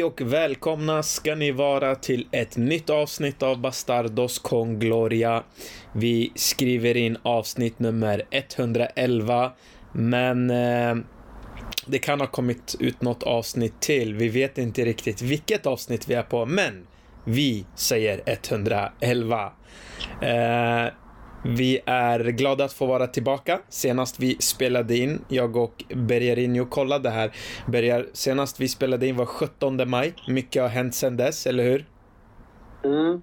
Hej och välkomna ska ni vara till ett nytt avsnitt av Bastardos con Gloria. Vi skriver in avsnitt nummer 111, men eh, det kan ha kommit ut något avsnitt till. Vi vet inte riktigt vilket avsnitt vi är på, men vi säger 111. Eh, vi är glada att få vara tillbaka. Senast vi spelade in, jag och Bergarinho kollade här. Bergar, senast vi spelade in var 17 maj. Mycket har hänt sedan dess, eller hur? Mm.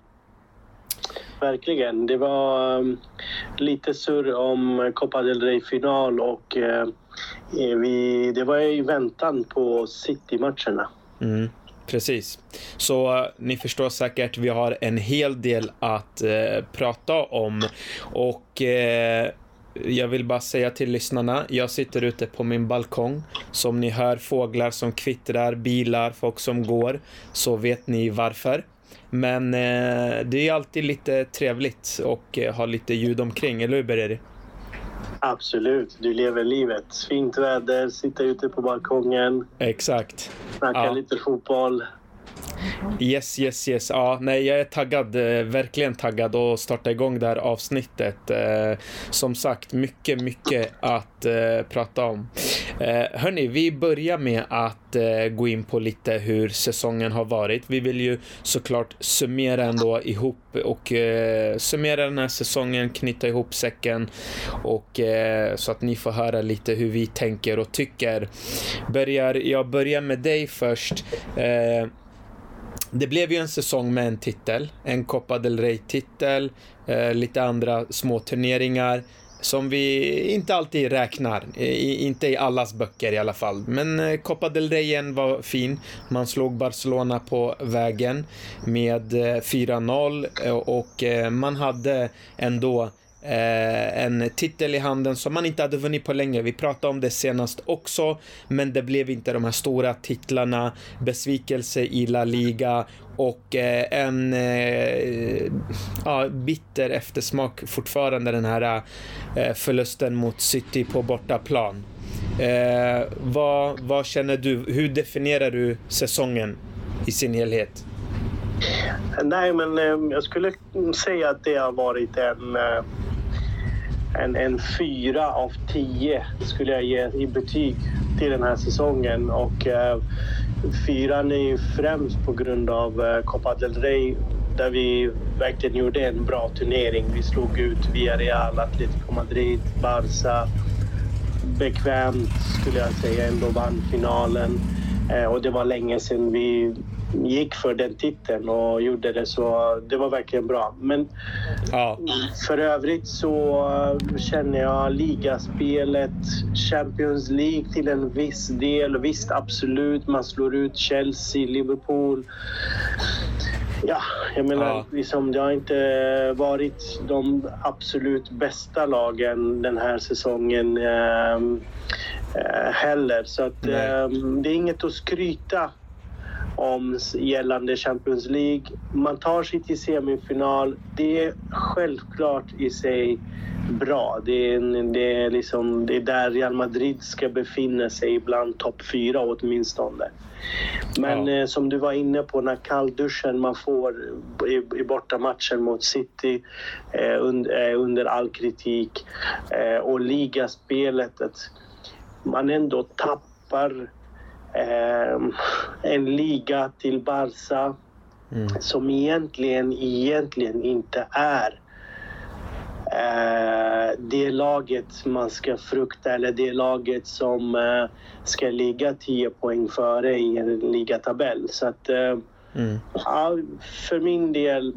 Verkligen. Det var um, lite surr om Copa del Rey-final och uh, vi, det var i väntan på City-matcherna. Mm. Precis. Så uh, ni förstår säkert, vi har en hel del att uh, prata om. Och uh, jag vill bara säga till lyssnarna, jag sitter ute på min balkong. Som ni hör fåglar som kvittrar, bilar, folk som går, så vet ni varför. Men det är alltid lite trevligt och ha lite ljud omkring, eller hur Bereri? Absolut, du lever livet. Fint väder, sitta ute på balkongen. Exakt. Snacka ja. lite fotboll. Yes, yes, yes. Ja, nej, jag är taggad, eh, verkligen taggad att starta igång det här avsnittet. Eh, som sagt, mycket, mycket att eh, prata om. Hörni, vi börjar med att gå in på lite hur säsongen har varit. Vi vill ju såklart summera ändå ihop och summera den här säsongen, knyta ihop säcken och så att ni får höra lite hur vi tänker och tycker. Börjar, jag börjar med dig först. Det blev ju en säsong med en titel, en Copa del Rey-titel, eh, lite andra små turneringar som vi inte alltid räknar, I, inte i allas böcker i alla fall. Men eh, Copa del Reyen var fin. Man slog Barcelona på vägen med eh, 4-0 eh, och eh, man hade ändå Eh, en titel i handen som man inte hade vunnit på länge. Vi pratade om det senast också, men det blev inte de här stora titlarna. Besvikelse i La Liga och eh, en eh, ja, bitter eftersmak fortfarande den här eh, förlusten mot City på bortaplan. Eh, vad, vad känner du? Hur definierar du säsongen i sin helhet? Nej, men eh, jag skulle säga att det har varit en eh, en, en fyra av tio skulle jag ge i betyg till den här säsongen. Och eh, fyran är ju främst på grund av eh, Copa del Rey där vi verkligen gjorde en bra turnering. Vi slog ut Villarreal, Atletico Madrid, Barca. Bekvämt skulle jag säga, ändå vann finalen. Eh, och det var länge sedan vi gick för den titeln och gjorde det så det var verkligen bra. Men ja. för övrigt så känner jag ligaspelet, Champions League till en viss del. Visst, absolut, man slår ut Chelsea, Liverpool. Ja, jag menar, ja. Liksom, det har inte varit de absolut bästa lagen den här säsongen eh, eh, heller. Så att, eh, det är inget att skryta om gällande Champions League. Man tar sig till semifinal. Det är självklart i sig bra. Det är, det är, liksom, det är där Real Madrid ska befinna sig bland topp fyra åtminstone. Men ja. eh, som du var inne på, den här kallduschen man får i, i bortamatchen mot City eh, under, eh, under all kritik eh, och ligaspelet, att man ändå tappar en liga till Barca mm. som egentligen, egentligen inte är eh, det laget man ska frukta eller det laget som eh, ska ligga 10 poäng före i en ligatabell. Så att, eh, mm. ja, för min del,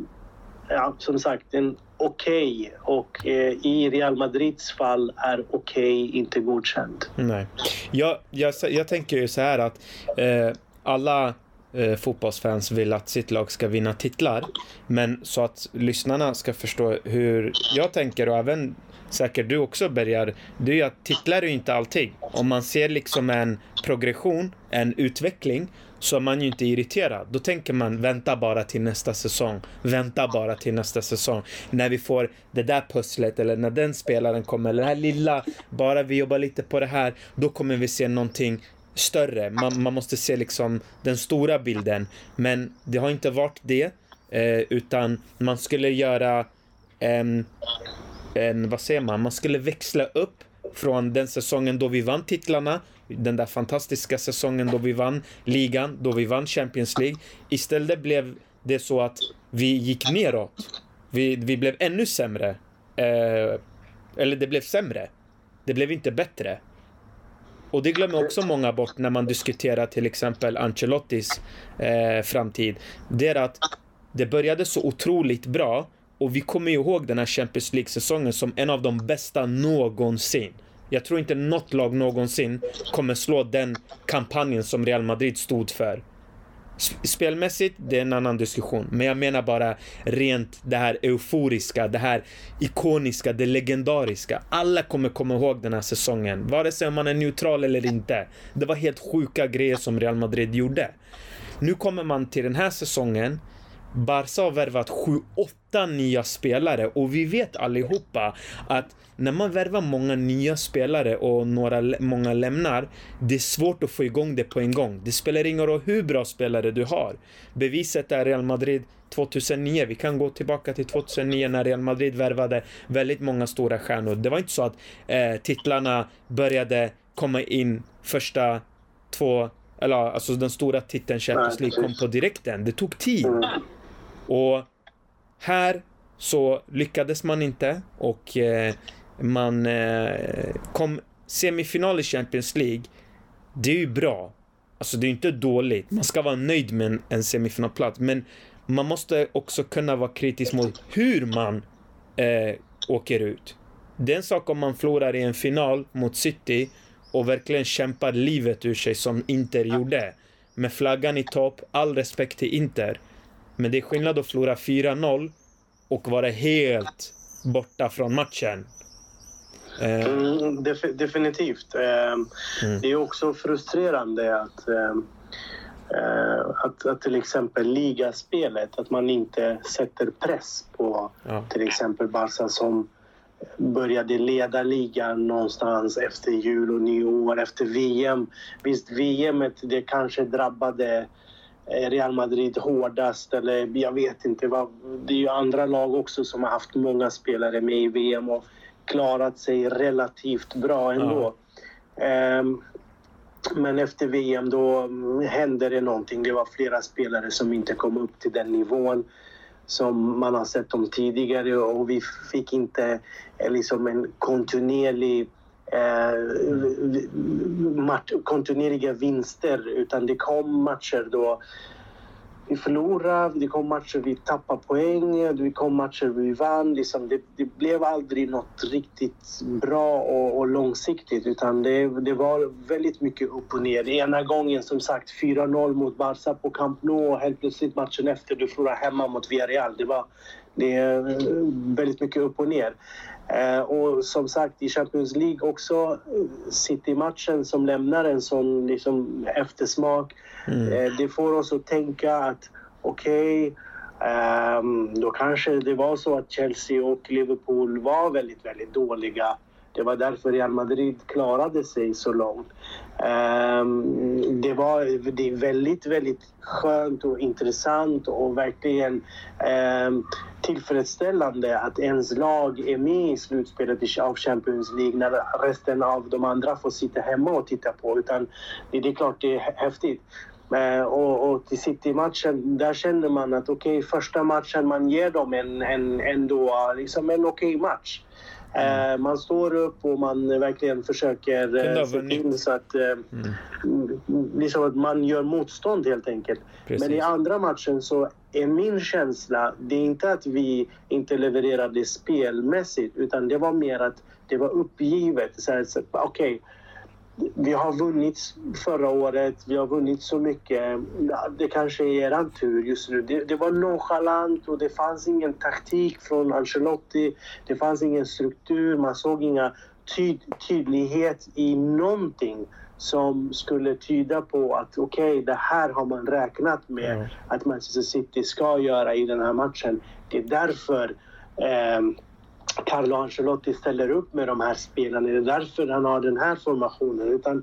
ja, som sagt, en okej okay. och eh, i Real Madrids fall är okej okay inte godkänt. Nej. Jag, jag, jag tänker ju så här att eh, alla eh, fotbollsfans vill att sitt lag ska vinna titlar. Men så att lyssnarna ska förstå hur jag tänker och även säkert du också Bergar, det är ju att titlar är ju inte allting. Om man ser liksom en progression, en utveckling, så är man ju inte irriterad. Då tänker man vänta bara till nästa säsong. Vänta bara till nästa säsong. När vi får det där pusslet eller när den spelaren kommer, eller det här lilla, bara vi jobbar lite på det här, då kommer vi se någonting större. Man, man måste se liksom den stora bilden. Men det har inte varit det. Eh, utan man skulle göra en, en, vad säger man, man skulle växla upp från den säsongen då vi vann titlarna, den där fantastiska säsongen då vi vann ligan, då vi vann Champions League. Istället blev det så att vi gick neråt. Vi, vi blev ännu sämre. Eh, eller det blev sämre. Det blev inte bättre. Och det glömmer också många bort när man diskuterar till exempel Ancelottis eh, framtid. Det är att det började så otroligt bra och vi kommer ihåg den här Champions League-säsongen som en av de bästa någonsin. Jag tror inte något lag någonsin kommer slå den kampanjen som Real Madrid stod för. Spelmässigt, det är en annan diskussion. Men jag menar bara rent det här euforiska, det här ikoniska, det legendariska. Alla kommer komma ihåg den här säsongen. Vare sig man är neutral eller inte. Det var helt sjuka grejer som Real Madrid gjorde. Nu kommer man till den här säsongen Barca har värvat 7-8 nya spelare och vi vet allihopa att när man värvar många nya spelare och några, många lämnar, det är svårt att få igång det på en gång. Det spelar ingen roll hur bra spelare du har. Beviset är Real Madrid 2009. Vi kan gå tillbaka till 2009 när Real Madrid värvade väldigt många stora stjärnor. Det var inte så att eh, titlarna började komma in första två, eller alltså den stora titeln Champions League kom på direkten. Det tog tid. Och här så lyckades man inte och eh, man eh, kom semifinal i Champions League. Det är ju bra. Alltså det är ju inte dåligt. Man ska vara nöjd med en, en semifinalplats. Men man måste också kunna vara kritisk mot hur man eh, åker ut. Det är en sak om man förlorar i en final mot City och verkligen kämpar livet ur sig som Inter gjorde. Med flaggan i topp, all respekt till Inter. Men det är skillnad att förlora 4-0 och vara helt borta från matchen. Eh. Mm, def definitivt. Eh, mm. Det är också frustrerande att, eh, att, att till exempel ligaspelet, att man inte sätter press på ja. till exempel Barca som började leda ligan någonstans efter jul och nyår, efter VM. Visst, VM det kanske drabbade Real Madrid hårdast eller jag vet inte. Vad, det är ju andra lag också som har haft många spelare med i VM och klarat sig relativt bra ändå. Ja. Um, men efter VM då hände det någonting. Det var flera spelare som inte kom upp till den nivån som man har sett dem tidigare och vi fick inte eh, liksom en kontinuerlig eh, kontinuerliga vinster utan det kom matcher då vi förlorade, det kom matcher vi tappade poäng, det kom matcher vi vann. Liksom det, det blev aldrig något riktigt bra och, och långsiktigt utan det, det, var väldigt mycket upp och ner. Ena gången som sagt 4-0 mot Barca på Camp Nou och helt plötsligt matchen efter du förlorar hemma mot Villarreal. Det var det är väldigt mycket upp och ner. Eh, och som sagt i Champions League också City-matchen som lämnar en sån liksom, eftersmak. Mm. Eh, det får oss att tänka att okej, okay, Um, då kanske det var så att Chelsea och Liverpool var väldigt, väldigt dåliga. Det var därför Real Madrid klarade sig så långt. Ehm, det, var, det är väldigt, väldigt skönt och intressant och verkligen ehm, tillfredsställande att ens lag är med i slutspelet av Champions League när resten av de andra får sitta hemma och titta på. Utan det, är klart det är häftigt. Ehm, och, och till City-matchen, där känner man att okej, okay, första matchen man ger dem en, en, ändå, liksom en okej okay match. Mm. Man står upp och man verkligen försöker eh, se till så att, eh, mm. liksom att man gör motstånd helt enkelt. Precis. Men i andra matchen så är min känsla, det är inte att vi inte levererade spelmässigt utan det var mer att det var uppgivet. Okej, okay, vi har vunnit förra året, vi har vunnit så mycket. Det kanske är er tur just nu. Det, det, var nonchalant och det fanns ingen taktik från Ancelotti. Det fanns ingen struktur, man såg inga tyd, tydlighet i någonting som skulle tyda på att okej, okay, det här har man räknat med mm. att Manchester City ska göra i den här matchen. Det är därför eh, Carlo Ancelotti ställer upp med de här spelarna. Det är därför han har den här formationen. Utan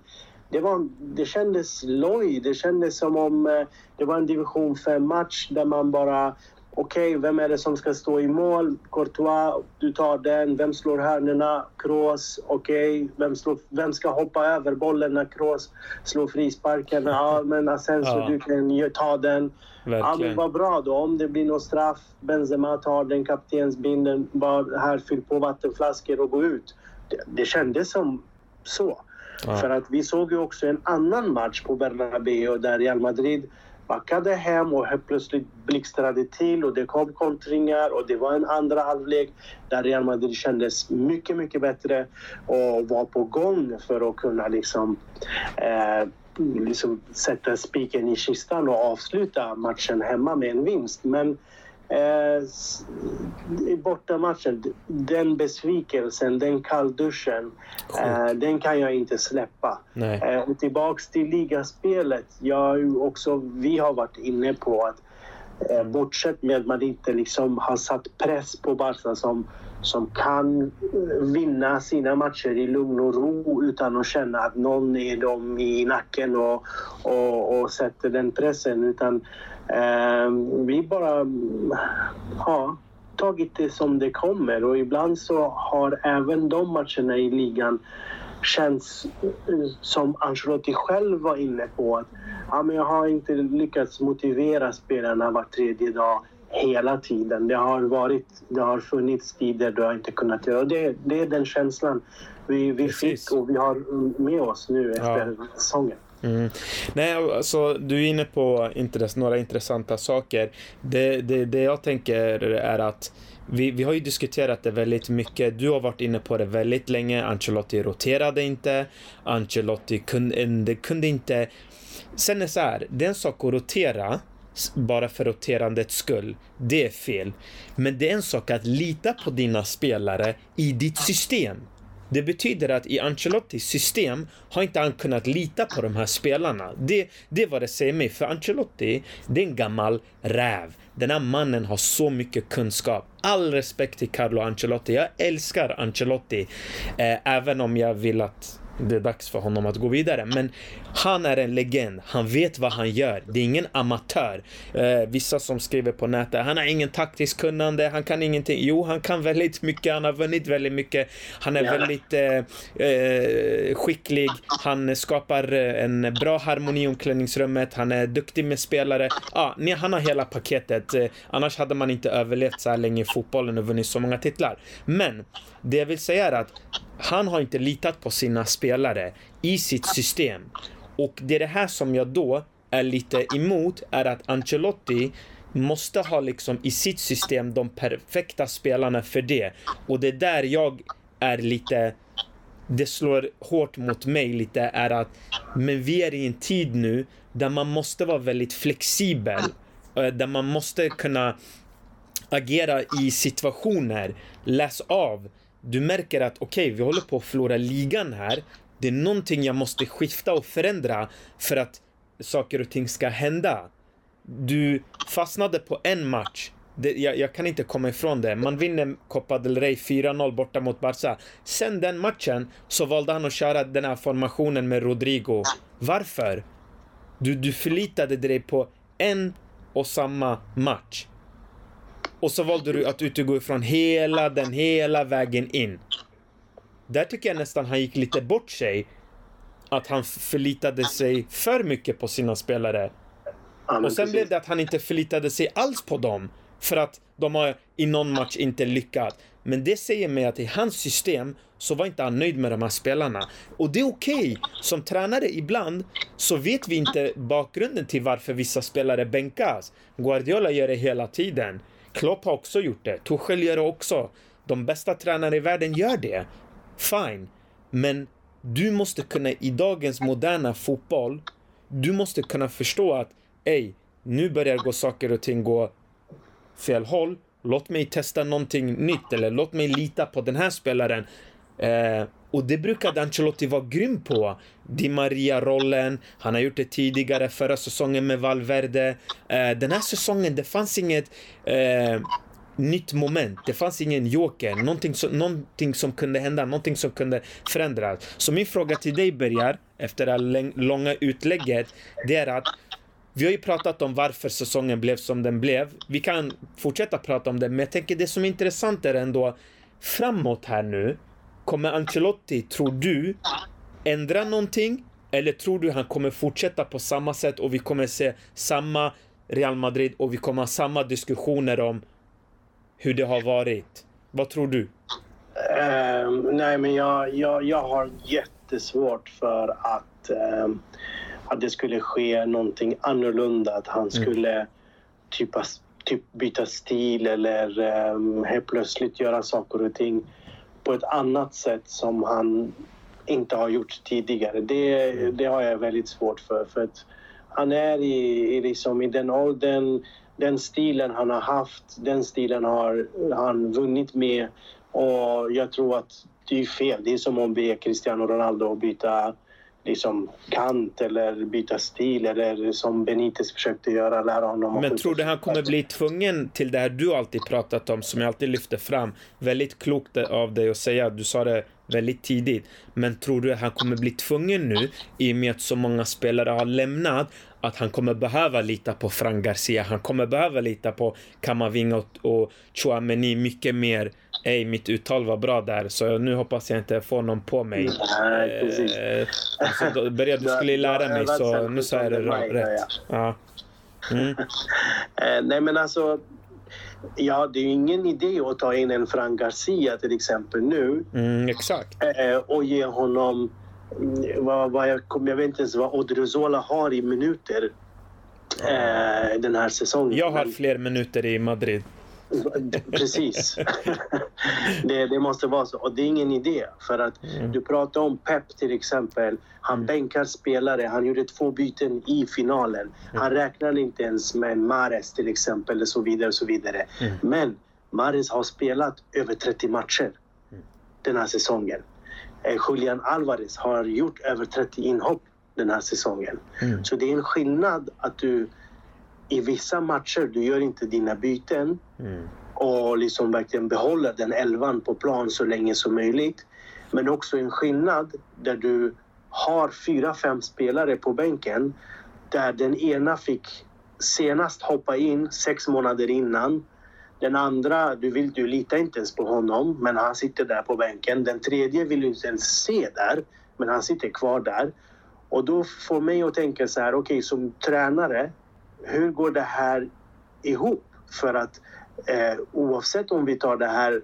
det, var, det kändes loj. Det kändes som om eh, det var en division 5-match där man bara okej, okay, vem är det som ska stå i mål? Courtois, du tar den. Vem slår hörnorna? Kroos, okej. Okay. Vem, vem ska hoppa över bollen när Kroos slår frisparken? Ja, men Asensio, ja. du kan ta den. Verkligen. Ja, men vad bra då. Om det blir någon straff, Benzema tar den, kaptensbinden, bara här, fyll på vattenflaskor och gå ut. Det, det kändes som så. Ja. För att vi såg ju också en annan match på Bernabéu där Real Madrid backade hem och helt plötsligt blixtrade till och det kom kontringar och det var en andra halvlek där Real Madrid kändes mycket, mycket bättre och var på gång för att kunna liksom, eh, liksom sätta spiken i kistan och avsluta matchen hemma med en vinst. Men Eh, I bortamatchen, den besvikelsen, den kallduschen, eh, den kan jag inte släppa. Eh, och tillbaks till ligaspelet. Jag också, vi har varit inne på att bortsett med att man inte liksom har satt press på Barca som, som kan eh, vinna sina matcher i lugn och ro utan att känna att någon är dem i nacken och, och, och sätter den pressen. Utan Eh, vi bara har tagit det som det kommer och ibland så har även de matcherna i ligan känts eh, som Ancelotti själv var inne på. att ja, men Jag har inte lyckats motivera spelarna var tredje dag hela tiden. Det har, varit, det har funnits tider då jag inte kunnat göra det. Det är den känslan vi, vi fick och vi har med oss nu efter ja. säsongen. Mm. Nej, alltså du är inne på intress några intressanta saker. Det, det, det jag tänker är att vi, vi har ju diskuterat det väldigt mycket. Du har varit inne på det väldigt länge. Ancelotti roterade inte. Ancelotti kunde, kunde inte... Sen är det så här, det är en sak att rotera bara för roterandets skull. Det är fel. Men det är en sak att lita på dina spelare i ditt system. Det betyder att i Ancelottis system har inte han kunnat lita på de här spelarna. Det, det är vad det säger mig. För Ancelotti, det är en gammal räv. Den här mannen har så mycket kunskap. All respekt till Carlo Ancelotti. Jag älskar Ancelotti. Eh, även om jag vill att det är dags för honom att gå vidare. Men han är en legend. Han vet vad han gör. Det är ingen amatör. Eh, vissa som skriver på nätet, han har ingen taktisk kunnande, han kan ingenting. Jo, han kan väldigt mycket, han har vunnit väldigt mycket. Han är ja. väldigt eh, eh, skicklig. Han skapar eh, en bra harmoni i omklädningsrummet. Han är duktig med spelare. Ja, ah, han har hela paketet. Eh, annars hade man inte överlevt så här länge i fotbollen och vunnit så många titlar. Men det jag vill säga är att han har inte litat på sina spelare i sitt system. Och det är det här som jag då är lite emot, är att Ancelotti måste ha liksom i sitt system de perfekta spelarna för det. Och det är där jag är lite det slår hårt mot mig lite är att men vi är i en tid nu där man måste vara väldigt flexibel. Eh, där man måste kunna agera i situationer, läs av du märker att okej, okay, vi håller på att förlora ligan här. Det är någonting jag måste skifta och förändra för att saker och ting ska hända. Du fastnade på en match. Det, jag, jag, kan inte komma ifrån det. Man vinner Copa del Rey 4-0 borta mot Barca. Sen den matchen så valde han att köra den här formationen med Rodrigo. Varför? Du, du förlitade dig på en och samma match. Och så valde du att utgå ifrån hela den hela vägen in. Där tycker jag nästan han gick lite bort sig. Att han förlitade sig för mycket på sina spelare. Ja, och sen precis. blev det att han inte förlitade sig alls på dem. För att de har i någon match inte lyckats. Men det säger mig att i hans system så var inte han nöjd med de här spelarna. Och det är okej. Okay. Som tränare ibland så vet vi inte bakgrunden till varför vissa spelare bänkas. Guardiola gör det hela tiden. Klopp har också gjort det. Tuchel gör det också. De bästa tränarna i världen gör det. Fine. Men du måste kunna i dagens moderna fotboll, du måste kunna förstå att ej, nu börjar gå saker och ting gå fel håll. Låt mig testa någonting nytt eller låt mig lita på den här spelaren. Eh, och det brukade Ancelotti vara grym på. Di Maria-rollen, han har gjort det tidigare förra säsongen med Valverde. Eh, den här säsongen, det fanns inget eh, nytt moment. Det fanns ingen joker, någonting som, någonting som kunde hända, någonting som kunde förändras. Så min fråga till dig börjar efter det här långa utlägget, det är att vi har ju pratat om varför säsongen blev som den blev. Vi kan fortsätta prata om det, men jag tänker det som är intressant är ändå framåt här nu. Kommer Ancelotti, tror du, ändra någonting? Eller tror du han kommer fortsätta på samma sätt och vi kommer se samma Real Madrid och vi kommer ha samma diskussioner om hur det har varit? Vad tror du? Uh, nej, men jag, jag, jag har jättesvårt för att, uh, att det skulle ske någonting annorlunda. Att han mm. skulle mm. typ, typ byta stil eller um, helt plötsligt göra saker och ting på ett annat sätt som han inte har gjort tidigare. Det, det har jag väldigt svårt för. för att han är i, i, liksom, i den åldern, den stilen han har haft, den stilen har han vunnit med. Och jag tror att det är fel. Det är som att be Cristiano Ronaldo att byta liksom kant eller byta stil eller som Benitez försökte göra, lära honom Men tror du han kommer bli tvungen till det här du alltid pratat om, som jag alltid lyfter fram? Väldigt klokt av dig att säga, du sa det väldigt tidigt. Men tror du att han kommer bli tvungen nu, i och med att så många spelare har lämnat, att han kommer behöva lita på Fran Garcia. Han kommer behöva lita på Kamavinga och, och Chouameni mycket mer. Ej, mitt uttal var bra där, så nu hoppas jag inte får någon på mig. Nej, precis. Eh, alltså, börja, du skulle lära mig, så nu sa jag det rätt. Ja. Mm. Eh, nej, men alltså... Ja, det är ju ingen idé att ta in en Fran Garcia till exempel nu. Mm, exakt. Eh, och ge honom vad, vad jag, jag vet inte ens vad Odriozola har i minuter eh, den här säsongen. Jag har fler minuter i Madrid. Precis. det, det, måste vara så. Och det är ingen idé. För att mm. du pratar om Pep till exempel. Han mm. bänkar spelare. Han gjorde två byten i finalen. Mm. Han räknar inte ens med Mares till exempel och så vidare. Och så vidare. Mm. Men Mares har spelat över 30 matcher mm. den här säsongen. Eh, Julian Alvarez har gjort över 30 inhopp den här säsongen. Mm. Så det är en skillnad att du i vissa matcher, du gör inte dina byten mm. och liksom verkligen behåller den elvan på plan så länge som möjligt. Men också en skillnad där du har fyra, fem spelare på bänken där den ena fick senast hoppa in sex månader innan den andra, du, vill, du litar inte ens på honom, men han sitter där på bänken. Den tredje vill du inte ens se där, men han sitter kvar där. Och då får mig att tänka så här, okej, okay, som tränare, hur går det här ihop? För att eh, oavsett om vi tar det här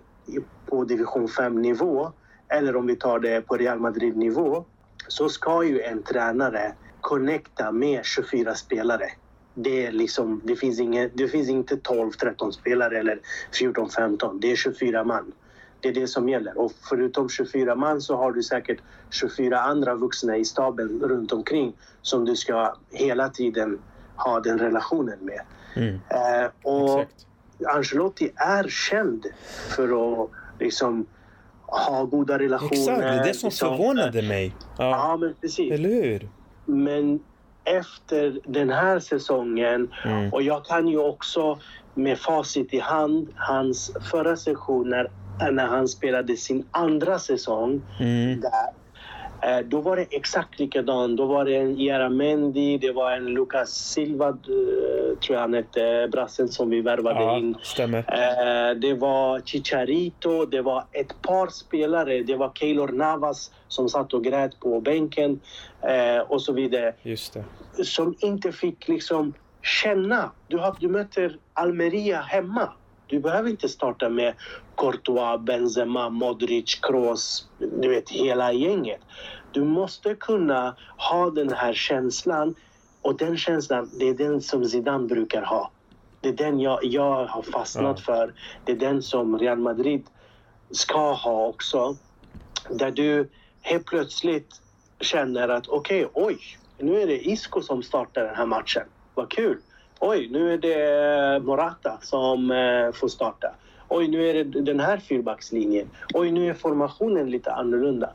på division 5-nivå eller om vi tar det på Real Madrid-nivå så ska ju en tränare connecta med 24 spelare det, är liksom, det, finns inget, det finns inte 12-13 spelare eller 14-15. Det är 24 man. Det är det som gäller. Och förutom 24 man så har du säkert 24 andra vuxna i staben runt omkring som du ska hela tiden ha den relationen med. Mm. Eh, och Exakt. Ancelotti är känd för att liksom ha goda relationer. Exakt, det är det som liksom, förvånade mig. Ja. ja, men precis. Eller hur? Men efter den här säsongen. Mm. Och jag kan ju också med facit i hand, hans förra sessioner när han spelade sin andra säsong mm. där Eh, då var det exakt likadant. Då var det en Jaramendi, det var en Lucas Silva, eh, tror jag han hette, brassen som vi värvade ja, in. Stämmer. Eh, det var Chicharito, det var ett par spelare. Det var Keylor Navas som satt och grät på bänken och så vidare. Just det. Som inte fick liksom känna. Du, har, du möter Almeria hemma. Du behöver inte starta med Courtois, Benzema, Modric, Kroos, du vet hela gänget. Du måste kunna ha den här känslan och den känslan, det är den som Zidane brukar ha. Det är den jag, jag har fastnat ja. för. Det är den som Real Madrid ska ha också. Där du helt plötsligt känner att okej, okay, oj, nu är det Isco som startar den här matchen. Vad kul! Oj, nu är det Morata som eh, får starta. Oj, nu är det den här fyrbackslinjen. Oj, nu är formationen lite annorlunda.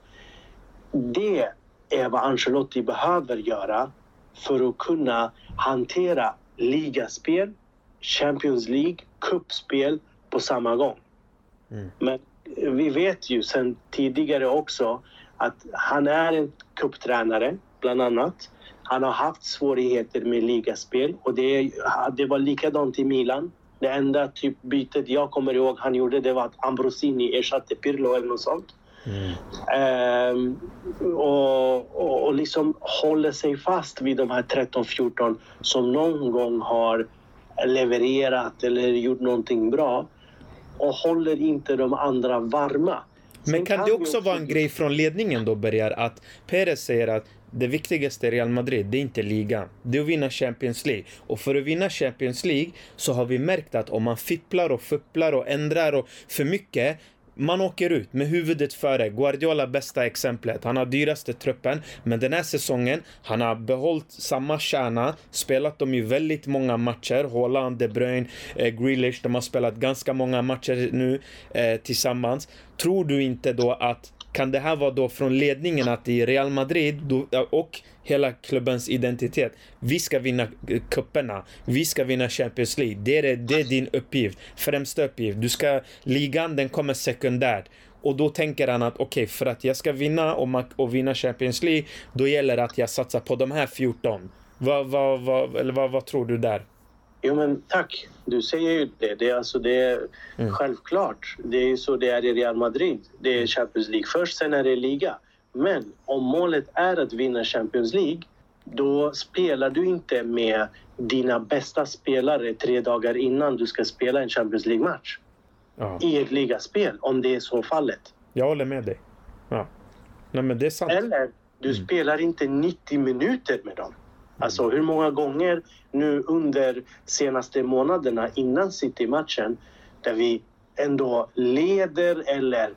Det är vad Ancelotti behöver göra för att kunna hantera ligaspel, Champions League, kuppspel på samma gång. Mm. Men vi vet ju sen tidigare också att han är en kupptränare. bland annat. Han har haft svårigheter med ligaspel och det, det var likadant i Milan. Det enda typ bytet jag kommer ihåg han gjorde det var att Ambrosini ersatte Pirlo eller något sånt. Mm. Ehm, och, och, och liksom håller sig fast vid de här 13-14 som någon gång har levererat eller gjort någonting bra och håller inte de andra varma. Men kan, kan det också vara en grej från ledningen då, Bergar, att Perez säger att det viktigaste i Real Madrid, det är inte ligan. Det är att vinna Champions League. Och för att vinna Champions League så har vi märkt att om man fipplar och fupplar och ändrar och för mycket man åker ut med huvudet före. Guardiola bästa exemplet. Han har dyraste truppen, men den här säsongen, han har behållit samma kärna, spelat dem i väldigt många matcher. Haaland, De Bruyne, eh, Grealish, de har spelat ganska många matcher nu eh, tillsammans. Tror du inte då att kan det här vara då från ledningen att i Real Madrid och hela klubbens identitet. Vi ska vinna kupperna. Vi ska vinna Champions League. Det är, det är din uppgift. Främsta uppgift. Du ska, ligan den kommer sekundärt. Och då tänker han att okej, okay, för att jag ska vinna och, och vinna Champions League, då gäller det att jag satsar på de här 14. Vad, vad, vad, eller vad, vad tror du där? Jo men tack, du säger ju det. Det är, alltså, det är mm. självklart. Det är så det är i Real Madrid. Det är Champions League först, sen är det liga. Men om målet är att vinna Champions League då spelar du inte med dina bästa spelare tre dagar innan du ska spela en Champions League-match. Ja. I ett ligaspel, om det är så fallet. Jag håller med dig. Ja. Nej, men det är sant. Eller, du mm. spelar inte 90 minuter med dem. Alltså hur många gånger nu under senaste månaderna innan City-matchen där vi ändå leder eller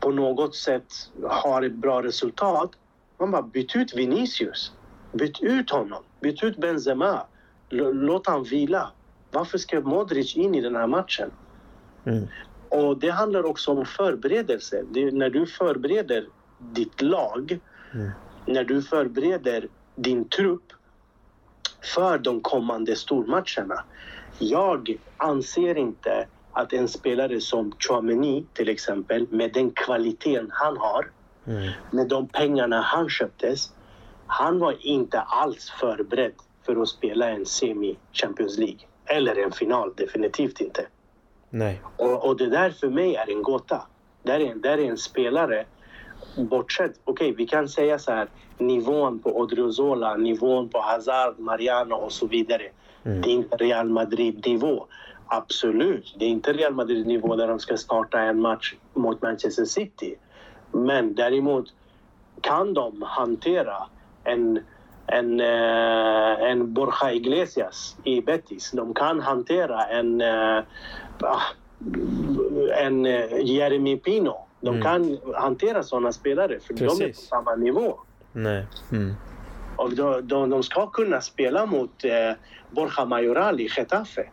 på något sätt har ett bra resultat. Man bara byt ut Vinicius. Byt ut honom. Byt ut Benzema. L låt han vila. Varför ska Modric in i den här matchen? Mm. Och det handlar också om förberedelse. Det, när du förbereder ditt lag, mm. när du förbereder din trupp för de kommande stormatcherna. Jag anser inte att en spelare som Chouameni till exempel, med den kvaliteten han har, mm. med de pengarna han köptes, han var inte alls förberedd för att spela en semi-Champions League. Eller en final, definitivt inte. Nej. Och, och det där för mig är en gåta. Där är, där är en spelare bortsett, okej okay, vi kan säga så här nivån på Odriozola, nivån på Hazard, Mariano och så vidare. Mm. Det är inte Real Madrid-nivå. Absolut, det är inte Real Madrid-nivå där de ska starta en match mot Manchester City. Men däremot kan de hantera en, en, uh, en Borja Iglesias i Betis. De kan hantera en, uh, en uh, Jeremy Pino de mm. kan hantera sådana spelare för Precis. de är på samma nivå. Nej. Mm. Och de, de, de, ska kunna spela mot eh, Borja Mayoral i Getafe.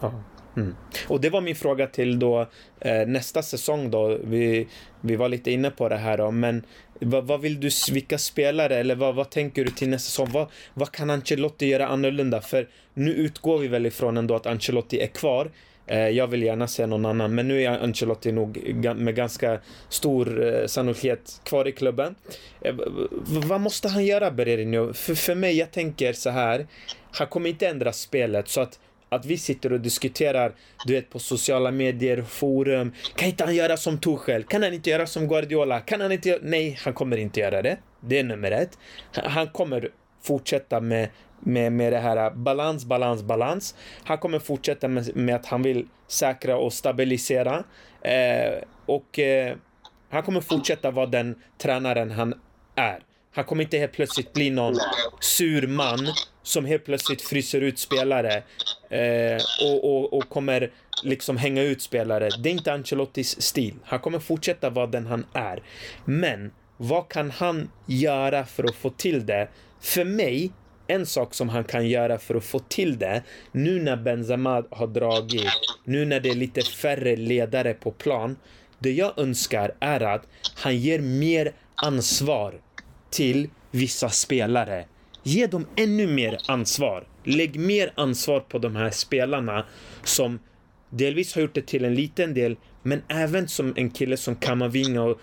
Ja. Mm. Och det var min fråga till då eh, nästa säsong då. Vi, vi var lite inne på det här då, men vad, vad vill du, vilka spelare eller vad, vad tänker du till nästa säsong? Vad, vad kan Ancelotti göra annorlunda? För nu utgår vi väl ifrån ändå att Ancelotti är kvar. Eh, jag vill gärna se någon annan, men nu är Ancelotti nog med ganska stor eh, sannolikhet kvar i klubben. Eh, vad måste han göra, Bererinho? För, för mig, jag tänker så här. Han kommer inte ändra spelet så att att vi sitter och diskuterar, du vet, på sociala medier, forum. Kan inte han göra som Tuchel? Kan han inte göra som Guardiola? Kan han inte Nej, han kommer inte göra det. Det är nummer ett. Han kommer fortsätta med med, med det här äh, balans, balans, balans. Han kommer fortsätta med, med att han vill säkra och stabilisera. Eh, och eh, han kommer fortsätta vara den tränaren han är. Han kommer inte helt plötsligt bli någon sur man som helt plötsligt fryser ut spelare eh, och, och, och kommer liksom hänga ut spelare. Det är inte Ancelottis stil. Han kommer fortsätta vara den han är. Men vad kan han göra för att få till det? För mig en sak som han kan göra för att få till det, nu när Benzema har dragit, nu när det är lite färre ledare på plan, det jag önskar är att han ger mer ansvar till vissa spelare. Ge dem ännu mer ansvar. Lägg mer ansvar på de här spelarna som delvis har gjort det till en liten del, men även som en kille som Kamavinga och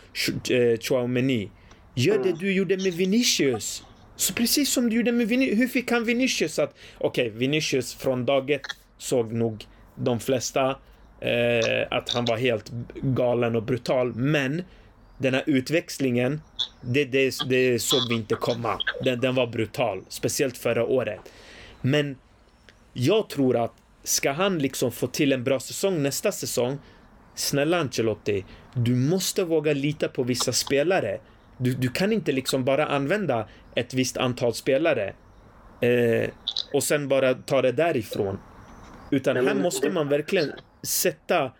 eh, Chouameni Gör det du gjorde med Vinicius. Så precis som du gjorde med Vinicius. Hur fick han Vinicius att... Okej, okay, Vinicius från dag ett såg nog de flesta eh, att han var helt galen och brutal. Men den här utväxlingen, det, det, det såg vi inte komma. Den, den var brutal, speciellt förra året. Men jag tror att ska han liksom få till en bra säsong nästa säsong, snälla Ancelotti, du måste våga lita på vissa spelare. Du, du kan inte liksom bara använda ett visst antal spelare eh, och sen bara ta det därifrån. Utan här måste man verkligen sätta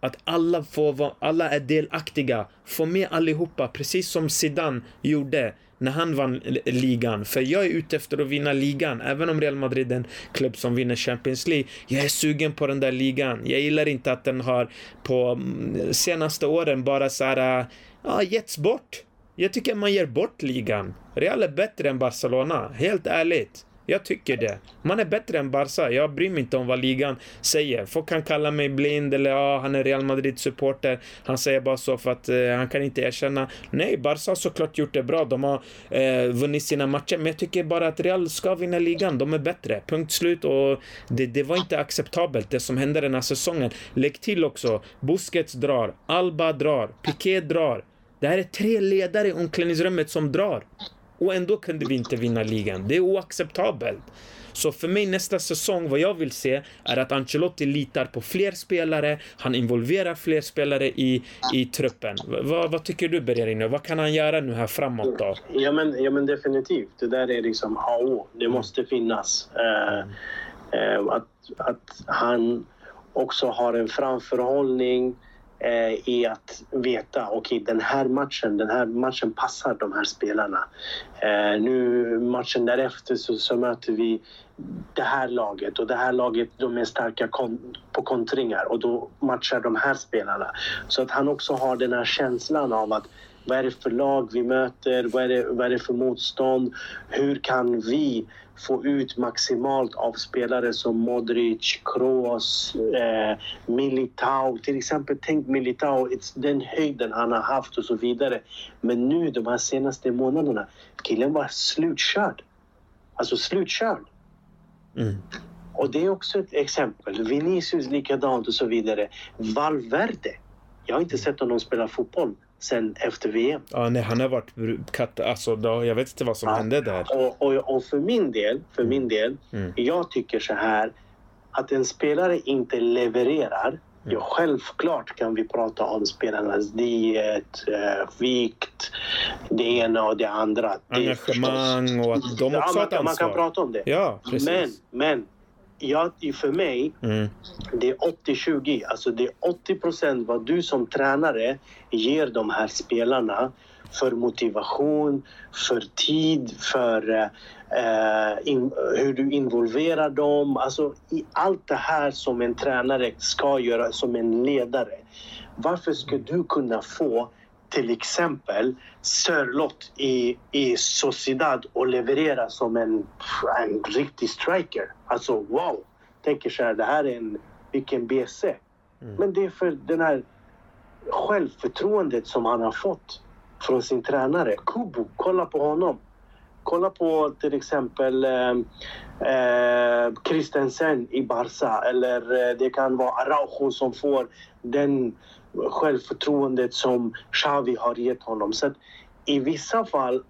att alla, får vara, alla är delaktiga. Få med allihopa, precis som Zidane gjorde när han vann ligan. För jag är ute efter att vinna ligan. Även om Real Madrid är en klubb som vinner Champions League. Jag är sugen på den där ligan. Jag gillar inte att den har på mm, senaste åren bara så här, ja, getts bort. Jag tycker man ger bort ligan. Real är bättre än Barcelona, helt ärligt. Jag tycker det. Man är bättre än Barca. Jag bryr mig inte om vad ligan säger. Folk kan kalla mig blind eller ja, han är Real Madrid-supporter. Han säger bara så för att eh, han kan inte erkänna. Nej, Barca har såklart gjort det bra. De har eh, vunnit sina matcher. Men jag tycker bara att Real ska vinna ligan. De är bättre. Punkt slut. Och det, det var inte acceptabelt det som hände den här säsongen. Lägg till också. Busquets drar. Alba drar. Piqué drar. Det här är tre ledare i omklädningsrummet som drar. Och ändå kunde vi inte vinna ligan. Det är oacceptabelt. Så för mig nästa säsong, vad jag vill se är att Ancelotti litar på fler spelare, han involverar fler spelare i, i truppen. Vad, vad tycker du Bergerino? Vad kan han göra nu här framåt då? Ja men, ja, men definitivt. Det där är liksom A och. Det mm. måste finnas. Uh, uh, att, att han också har en framförhållning eh, i att veta okej okay, den här matchen, den här matchen passar de här spelarna. Eh, nu matchen därefter så, så, möter vi det här laget och det här laget de är starka kon på kontringar och då matchar de här spelarna. Så att han också har den här känslan av att vad är det för lag vi möter? Vad är det, vad är det för motstånd? Hur kan vi få ut maximalt av spelare som Modric, Kroos, eh, Militao. Till exempel, tänk Militao, den höjden han har haft och så vidare. Men nu de här senaste månaderna, killen var slutkörd. Alltså slutkörd. Mm. Och det är också ett exempel. Vinicius likadant och så vidare. Valverde. Jag har inte sett honom spela fotboll sen efter VM. Ja, nej, han har varit katt, alltså, då, jag vet inte vad som ja. hände där. Och, och, och, för min del, för min mm. del, mm. jag tycker så här att en spelare inte levererar mm. Ja, självklart kan vi prata om spelarnas diet, äh, vikt, det ena och det andra. Engagemang och att de också ja, har ett ansvar. Man kan prata om det. Ja, precis. Men, men ja, för mig, mm. det är 80-20. Alltså det är 80 procent vad du som tränare ger de här spelarna för motivation, för tid, för eh, in, hur du involverar dem. Alltså i allt det här som en tränare ska göra som en ledare. Varför ska du kunna få till exempel Sörlott i, i Sociedad och leverera som en, en riktig striker. Alltså wow! Tänker så här, det här är en, vilken BC. Mm. Men det är för den här självförtroendet som han har fått från sin tränare. Kubo, kolla på honom. Kolla på till exempel eh, eh, Christensen i Barca eller eh, det kan vara Araujo som får den självförtroendet som Xavi har gett honom. Så i vissa fall,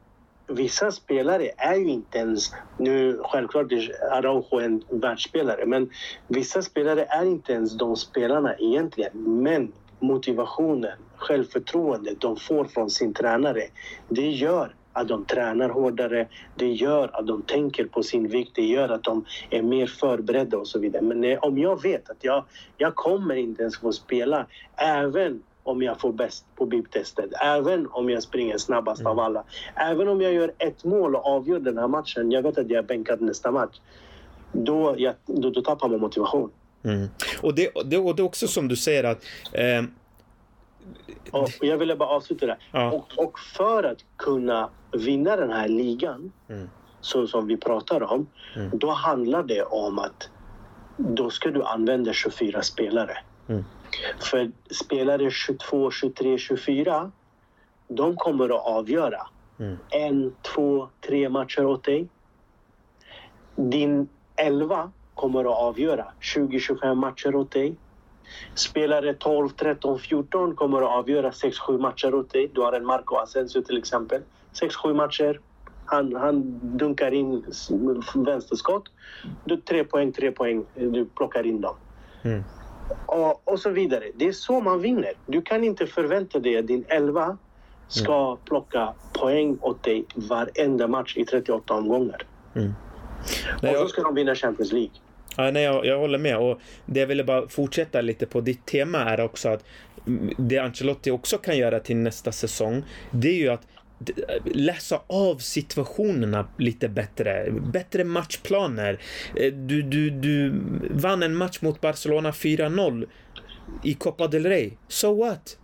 vissa spelare är ju inte ens... Nu självklart är Araujo en världsspelare, men vissa spelare är inte ens de spelarna egentligen. Men motivationen, självförtroendet de får från sin tränare, det gör att de tränar hårdare. Det gör att de tänker på sin vikt. Det gör att de är mer förberedda och så vidare. Men eh, om jag vet att jag, jag kommer inte ens få spela även om jag får bäst på bibtestet, även om jag springer snabbast mm. av alla. Även om jag gör ett mål och avgör den här matchen, jag vet att jag är bänkad nästa match. Då, jag, då, då tappar man motivation. Mm. Och, det, det, och det är också som du säger att eh, och jag ville bara avsluta det. Ja. Och, och, för att kunna vinna den här ligan, mm. så som vi pratar om, mm. då handlar det om att då ska du använda 24 spelare. Mm. För spelare 22, 23, 24 de kommer att avgöra Mm. en, två, tre matcher åt dig. Din elva kommer att avgöra 20-25 matcher åt dig. Spelare 12, 13, 14 kommer att avgöra 6-7 matcher åt dig. Du har en Marco Asensio till exempel. 6-7 matcher. Han, han dunkar in vänsterskott. Du, tre poäng, tre poäng. Du plockar in dem. Mm. Och, och så vidare. Det är så man vinner. Du kan inte förvänta dig att din elva ska plocka poäng åt dig varenda match i 38 omgångar. Nej, och så ska de vinna Champions League. Ja, nej, jag, jag håller med. Och det jag ville bara fortsätta lite på ditt tema är också att det Ancelotti också kan göra till nästa säsong, det är ju att läsa av situationerna lite bättre. Bättre matchplaner. Eh, du, du, du vann en match mot Barcelona 4-0 i Copa del Rey. So what?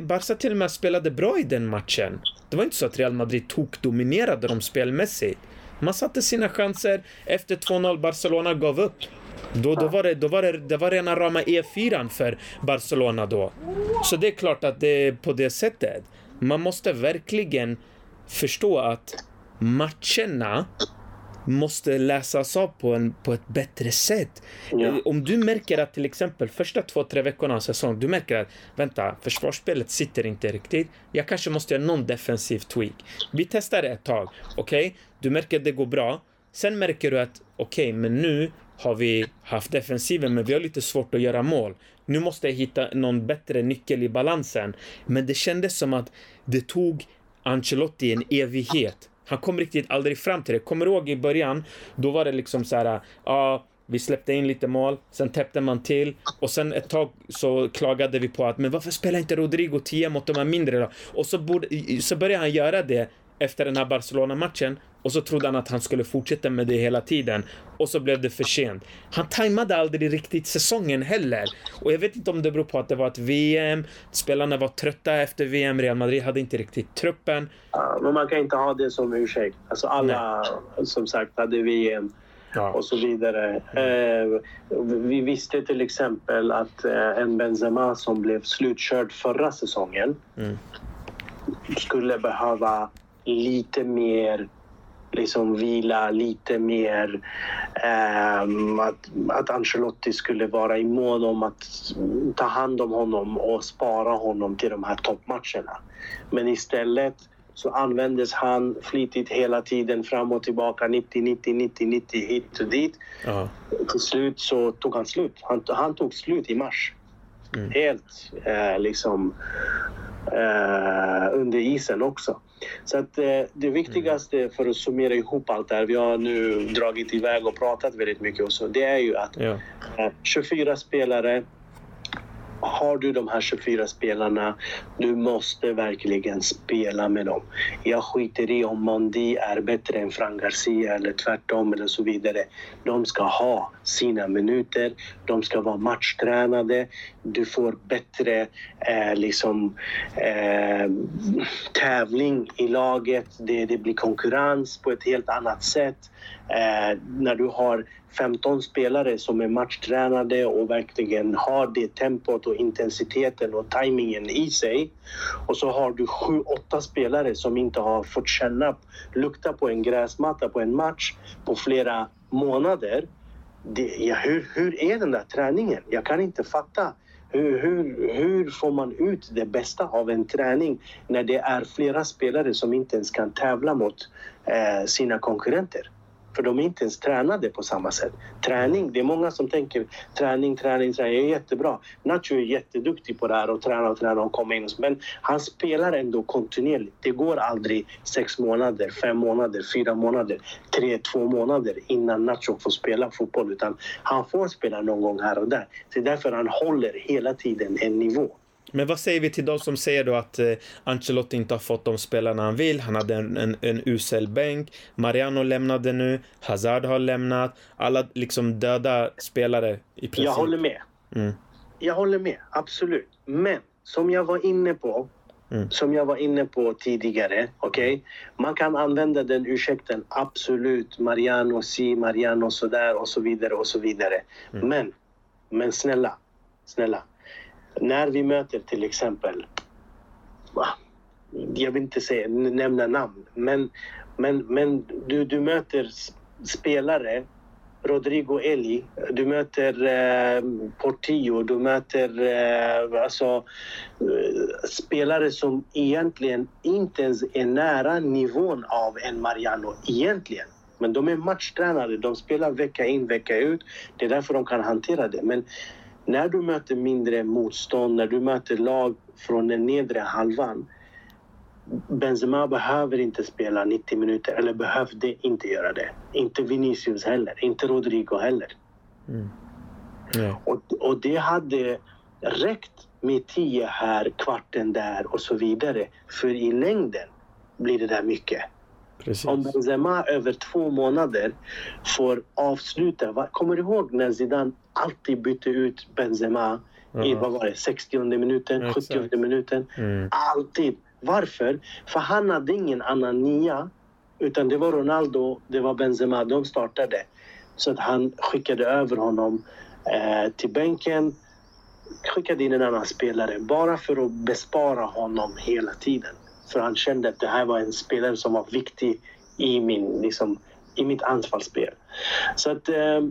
Barca till och med spelade bra i den matchen. Det var inte så att Real Madrid tokdominerade dem spelmässigt. Man satte sina chanser. Efter 2-0 Barcelona gav upp. Då, då, var det, då var det, det var rena rama E4 för Barcelona då. Så det är klart att det är på det sättet. Man måste verkligen förstå att matcherna måste läsas av på, en, på ett bättre sätt. Ja. Om du märker att till exempel första två, tre veckorna av säsong, du märker att vänta, försvarsspelet sitter inte riktigt. Jag kanske måste göra någon defensiv tweak. Vi testar det ett tag, okej? Du märker att det går bra. Sen märker du att okej, men nu har vi haft defensiven, men vi har lite svårt att göra mål. Nu måste jag hitta någon bättre nyckel i balansen. Men det kändes som att det tog Ancelotti en evighet. Han kom riktigt aldrig fram till det. Kommer du ihåg i början? Då var det liksom så här, ja, vi släppte in lite mål, sen täppte man till och sen ett tag så klagade vi på att men varför spelar inte Rodrigo 10 mot de här mindre då? Och så, borde, så började han göra det efter den här Barcelona-matchen och så trodde han att han skulle fortsätta med det hela tiden och så blev det för sent. Han tajmade aldrig riktigt säsongen heller och jag vet inte om det beror på att det var ett VM, spelarna var trötta efter VM, Real Madrid hade inte riktigt truppen. Ja, Men man kan inte ha det som ursäkt. Alltså alla, som sagt, hade VM Ja. och så vidare. Eh, vi visste till exempel att eh, en Benzema som blev slutkörd förra säsongen Mm. skulle behöva lite mer liksom vila, lite mer... ehm, att, att Ancelotti skulle vara i mån om att ta hand om honom och spara honom till de här toppmatcherna. Men istället så användes han flitigt hela tiden fram och tillbaka, 90, 90, 90, 90, hit och dit. Ja. Till slut så tog han slut. Han, han tog slut i mars. Mm. Helt eh, liksom eh, under isen också. Så att eh, det viktigaste för att summera ihop allt det här, vi har nu dragit iväg och pratat väldigt mycket och så, det är ju att Ja. eh, 24 spelare har du de här 24 spelarna, du måste verkligen spela med dem. Jag skiter i om Mondi är bättre än Fran Garcia eller tvärtom eller så vidare. De ska ha sina minuter, de ska vara matchtränade, du får bättre eh, liksom, eh, tävling i laget, det, det blir konkurrens på ett helt annat sätt. Eh, när du har 15 spelare som är matchtränade och verkligen har det tempot och intensiteten och tajmingen i sig. Och så har du 7-8 spelare som inte har fått känna, lukta på en gräsmatta på en match på flera månader. Det, ja, hur, hur är den där träningen? Jag kan inte fatta. Hur, hur, hur får man ut det bästa av en träning när det är flera spelare som inte ens kan tävla mot eh, sina konkurrenter? För de är inte ens tränade på samma sätt. Träning, det är många som tänker träning, träning, träning. Jag är jättebra. Nacho är jätteduktig på det här och tränar och tränar. och kommer in. Men han spelar ändå kontinuerligt. Det går aldrig sex månader, fem månader, fyra månader, tre, två månader innan Nacho får spela fotboll. Utan han får spela någon gång här och där. Det är därför han håller hela tiden en nivå. Men vad säger vi till de som säger då att eh, Ancelotti inte har fått de spelarna han vill? Han hade en, en, en usel bänk. Mariano lämnade nu. Hazard har lämnat. Alla liksom döda spelare i princip. Jag håller med. Mm. Jag håller med, absolut. Men som jag var inne på, Mm. som jag var inne på tidigare, okej? Man kan använda den ursäkten, absolut. Mariano si, Mariano sådär och så vidare och så vidare. Mm. Men, men snälla, snälla. När vi möter till exempel jag vill inte säga, nämna namn, men, men, men du, du möter spelare Rodrigo Eli, du möter eh, Portillo, du möter eh, alltså, eh, spelare som egentligen inte ens är nära nivån av en Mariano egentligen. Men de är matchtränade, de spelar vecka in, vecka ut. Det är därför de kan hantera det. Men när du möter mindre motstånd, när du möter lag från den nedre halvan. Benzema behöver inte spela 90 minuter, eller behövde inte göra det. Inte Vinicius heller, inte Rodrigo heller. Mm. Yeah. Och, och det hade räckt med 10 här, kvarten där och så vidare. För i längden blir det där mycket. Precis. Om Benzema över två månader får avsluta. Kommer du ihåg när Zidane alltid bytte ut Benzema i vad var det, 60 minuten, 70 minuten? Mm. Alltid. Varför? För han hade ingen annan nia. Utan det var Ronaldo, det var Benzema, de startade. Så att han skickade över honom eh, till bänken, skickade in en annan spelare bara för att bespara honom hela tiden. För han kände att det här var en spelare som var viktig i, min, liksom, i mitt anfallsspel. Så att eh,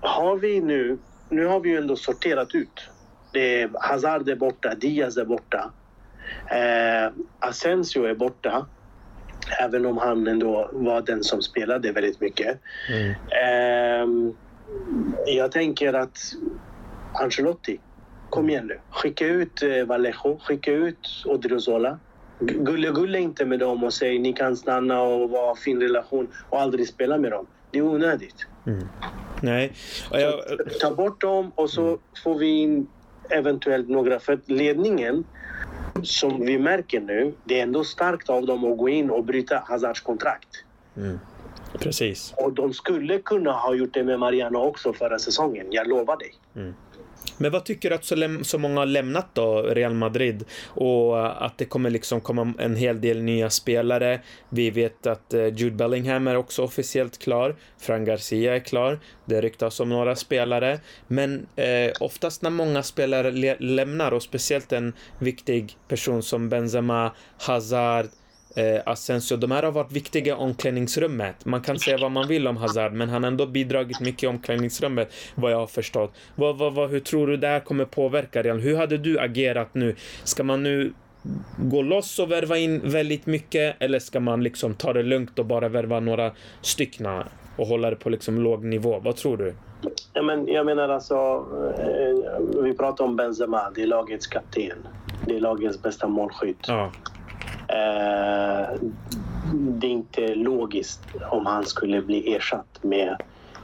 har vi nu, nu har vi ju ändå sorterat ut. Det är Hazard är borta, Diaz är borta. Eh, Asensio är borta. Även om han ändå var den som spelade väldigt mycket. Mm. Eh, jag tänker att Ancelotti, kom igen nu. Skicka ut eh, Vallejo, skicka ut Odriozola. Gulle-gulle inte med dem och säg ni kan stanna och vara fin relation och aldrig spela med dem. Det är onödigt. Mm. Nej. Jag... Ta bort dem och så mm. får vi in eventuellt några. För ledningen, som vi märker nu, det är ändå starkt av dem att gå in och bryta Hazards kontrakt. Mm. Precis. Och de skulle kunna ha gjort det med Mariano också förra säsongen, jag lovar dig. Mm. Men vad tycker du att så, så många har lämnat då Real Madrid och eh, att det kommer liksom komma en hel del nya spelare. Vi vet att eh, Jude Bellingham är också officiellt klar. Fran Garcia är klar. Det ryktas om några spelare. Men eh, oftast när många spelare lämnar och speciellt en viktig person som Benzema, Hazard, eh, Asensio. De här har varit viktiga i omklädningsrummet. Man kan säga vad man vill om Hazard, men han har ändå bidragit mycket i omklädningsrummet, vad jag har förstått. Vad, vad, vad, hur tror du det här kommer påverka Real? Hur hade du agerat nu? Ska man nu gå loss och värva in väldigt mycket, eller ska man liksom ta det lugnt och bara värva några styckna och hålla det på liksom låg nivå? Vad tror du? Ja, men jag menar alltså, eh, vi pratar om Benzema, det är lagets kapten. Det är lagets bästa målskytt. Ja. Eh, det är inte logiskt om han skulle bli ersatt med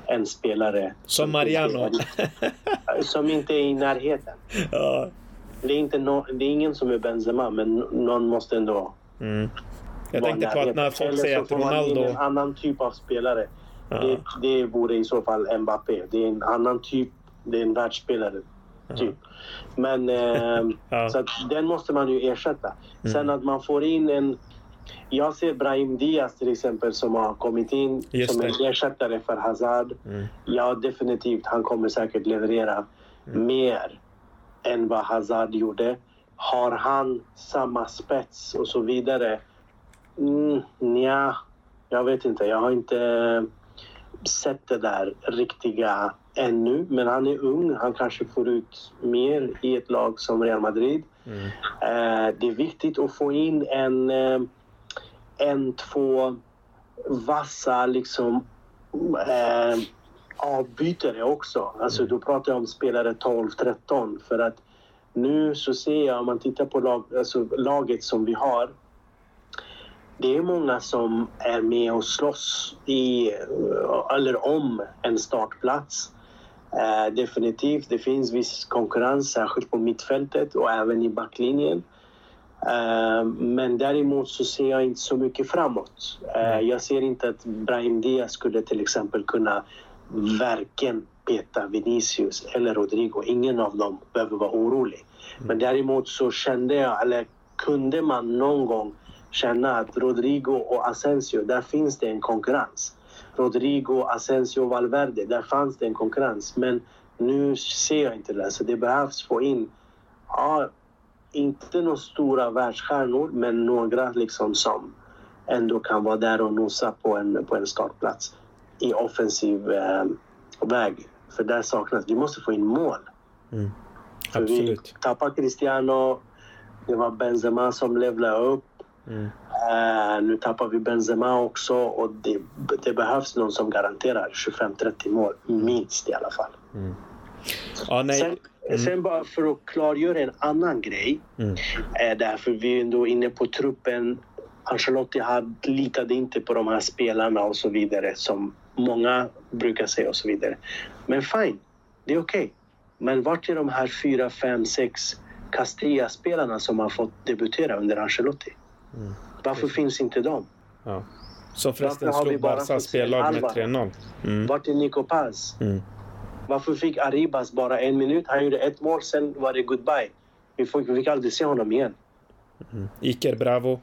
en spelare som Mariano. som inte är i närheten. Ja. Det, är inte no, det är ingen som är Benzema, men någon måste ändå mm. Jag tänkte på att när folk säger att Ronaldo... En annan typ av spelare. Ja. Det, det vore i så fall Mbappé. Det är en annan typ. Det är en världsspelare. Typ. Men eh, ja. så den måste man ju ersätta. Mm. Sen att man får in en... Jag ser Brahim Diaz till exempel som har kommit in Just som en ersättare för Hazard. Mm. Ja, definitivt. Han kommer säkert leverera mm. mer än vad Hazard gjorde. Har han samma spets och så vidare? Mm, ja, jag vet inte. Jag har inte sett det där riktiga ännu, men han är ung. Han kanske får ut mer i ett lag som Real Madrid. Mm. Eh, det är viktigt att få in en, eh, en två vassa liksom, eh, avbytare också. Alltså, mm. Då pratar jag om spelare 12-13. För att nu så ser jag, om man tittar på lag, alltså, laget som vi har det är många som är med och slåss i, eller om en startplats. Eh, definitivt, det finns viss konkurrens, särskilt på mittfältet och även i backlinjen. Eh, men däremot så ser jag inte så mycket framåt. Eh, jag ser inte att Brahim Diaz skulle till exempel kunna varken peta Vinicius eller Rodrigo. Ingen av dem behöver vara orolig. Men däremot så kände jag, eller kunde man någon gång känna att Rodrigo och Asensio, där finns det en konkurrens. Rodrigo, Asensio och Valverde, där fanns det en konkurrens. Men nu ser jag inte det. Så det behövs få in ja, inte några stora världsstjärnor, men några liksom som ändå kan vara där och nosa på en, på en startplats i offensiv eh, väg. För där saknas, vi måste få in mål. Mm. För vi Absolut. tappade Cristiano, det var Benzema som levlade upp. Mm. Eh, nu tappar vi Benzema också och det, det behövs någon som garanterar 25-30 mål, minst i alla fall. Ja, nej. Sen, sen bara för att klargöra en annan grej. Mm. Eh, därför vi är ändå inne på truppen. Ancelotti hade, litade inte på de här spelarna och så vidare som många brukar säga och så vidare. Men fine, det är okej. Men vart är de här fyra, fem, sex Castilla-spelarna som har fått debutera under Ancelotti? Mm. Varför finns inte de? Ja. Som förresten Varför har vi slog bara Barca spellag med Alba? 3-0. Mm. Vart är Nico Paz? Mm. Varför fick Arribas bara en minut? Han gjorde ett mål, sen var det goodbye. Vi fick, vi fick aldrig se honom igen. Iker Bravo.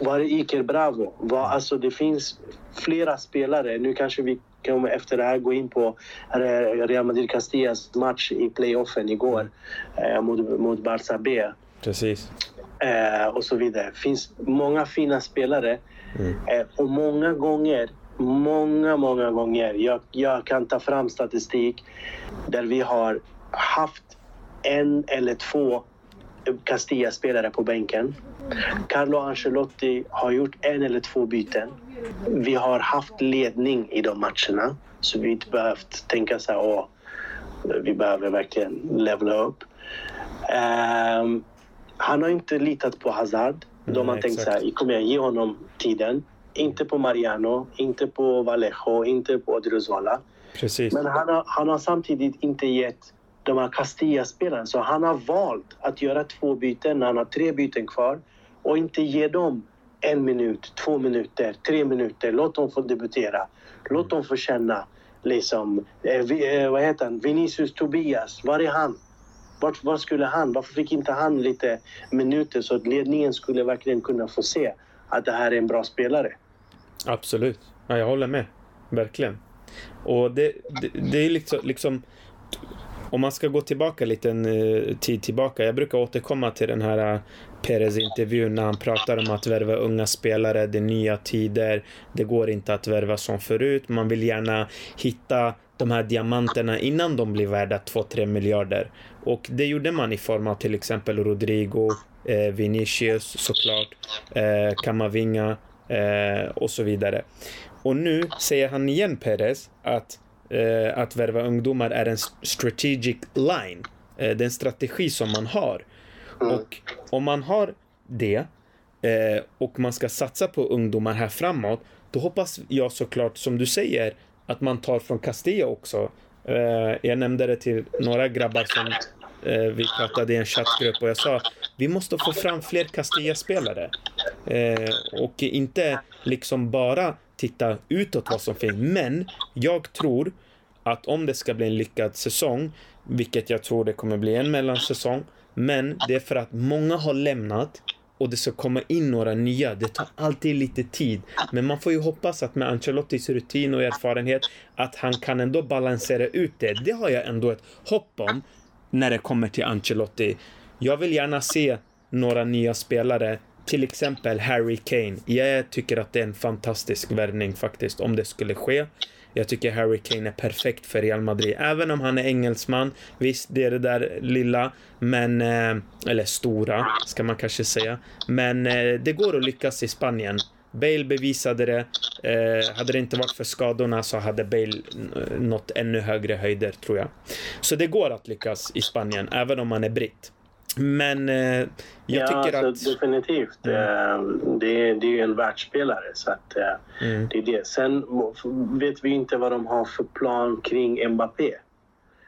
Var är Iker Bravo? Var, alltså, det finns flera spelare. Nu kanske vi kommer efter det här gå in på Real Madrid Castillas match i playoffen igår eh, mot, mot Barça B. Precis. Eh, och så vidare. Det finns många fina spelare. Eh, och många gånger, många, många gånger, jag, jag kan ta fram statistik där vi har haft en eller två Castilla-spelare på bänken. Carlo Ancelotti har gjort en eller två byten. Vi har haft ledning i de matcherna, så vi inte behövt tänka så här, åh, vi behöver verkligen levla upp. Ehm, han har inte litat på Hazard. De har Nej, tänkt så här, kom igen, ge honom tiden. Inte på Mariano, inte på Vallejo, inte på Odriozola. Precis. Men han har, han har samtidigt inte gett de här Castilla-spelarna. Så han har valt att göra två byten när han har tre byten kvar och inte ge dem en minut, två minuter, tre minuter. Låt dem få debutera. Låt dem få känna liksom, eh, eh, vad heter han, Vinicius Tobias, var är han? Vart, var skulle han? Varför fick inte han lite minuter så att ledningen skulle verkligen kunna få se att det här är en bra spelare? Absolut. Ja, jag håller med. Verkligen. Och det, det, det är liksom, liksom... Om man ska gå tillbaka lite en eh, tid tillbaka. Jag brukar återkomma till den här uh, Perez-intervjun när han pratar om att värva unga spelare, det är nya tider, det går inte att värva som förut. Man vill gärna hitta de här diamanterna innan de blir värda 2-3 miljarder. Och det gjorde man i form av till exempel Rodrigo, eh, Vinicius såklart, eh, Kamavinga eh, och så vidare. Och nu säger han igen Perez att, eh, att värva ungdomar är en strategic line. Eh, det är en strategi som man har. Och om man har det eh, och man ska satsa på ungdomar här framåt, då hoppas jag såklart, som du säger, att man tar från Castilla också. Eh, jag nämnde det till några grabbar som eh, vi pratade i en chattgrupp och jag sa vi måste få fram fler Castilla-spelare. Eh, och inte liksom bara titta utåt vad som finns. Men jag tror att om det ska bli en lyckad säsong, vilket jag tror det kommer bli en mellansäsong, men det är för att många har lämnat och det ska komma in några nya. Det tar alltid lite tid. Men man får ju hoppas att med Ancelottis rutin och erfarenhet att han kan ändå balansera ut det. Det har jag ändå ett hopp om när det kommer till Ancelotti. Jag vill gärna se några nya spelare, till exempel Harry Kane. Jag tycker att det är en fantastisk värvning faktiskt, om det skulle ske. Jag tycker Harry Kane är perfekt för Real Madrid. Även om han är engelsman. Visst, det är det där lilla, men... Eh, eller stora, ska man kanske säga. Men eh, det går att lyckas i Spanien. Bale bevisade det. Eh, hade det inte varit för skadorna så hade Bale eh, nått ännu högre höjder, tror jag. Så det går att lyckas i Spanien, även om man är britt. Men eh, jag ja, tycker alltså, att... definitivt. Eh, Det, är, det är ju en världsspelare. Så att, eh, Mm. det är det. Sen vet vi inte vad de har för plan kring Mbappé.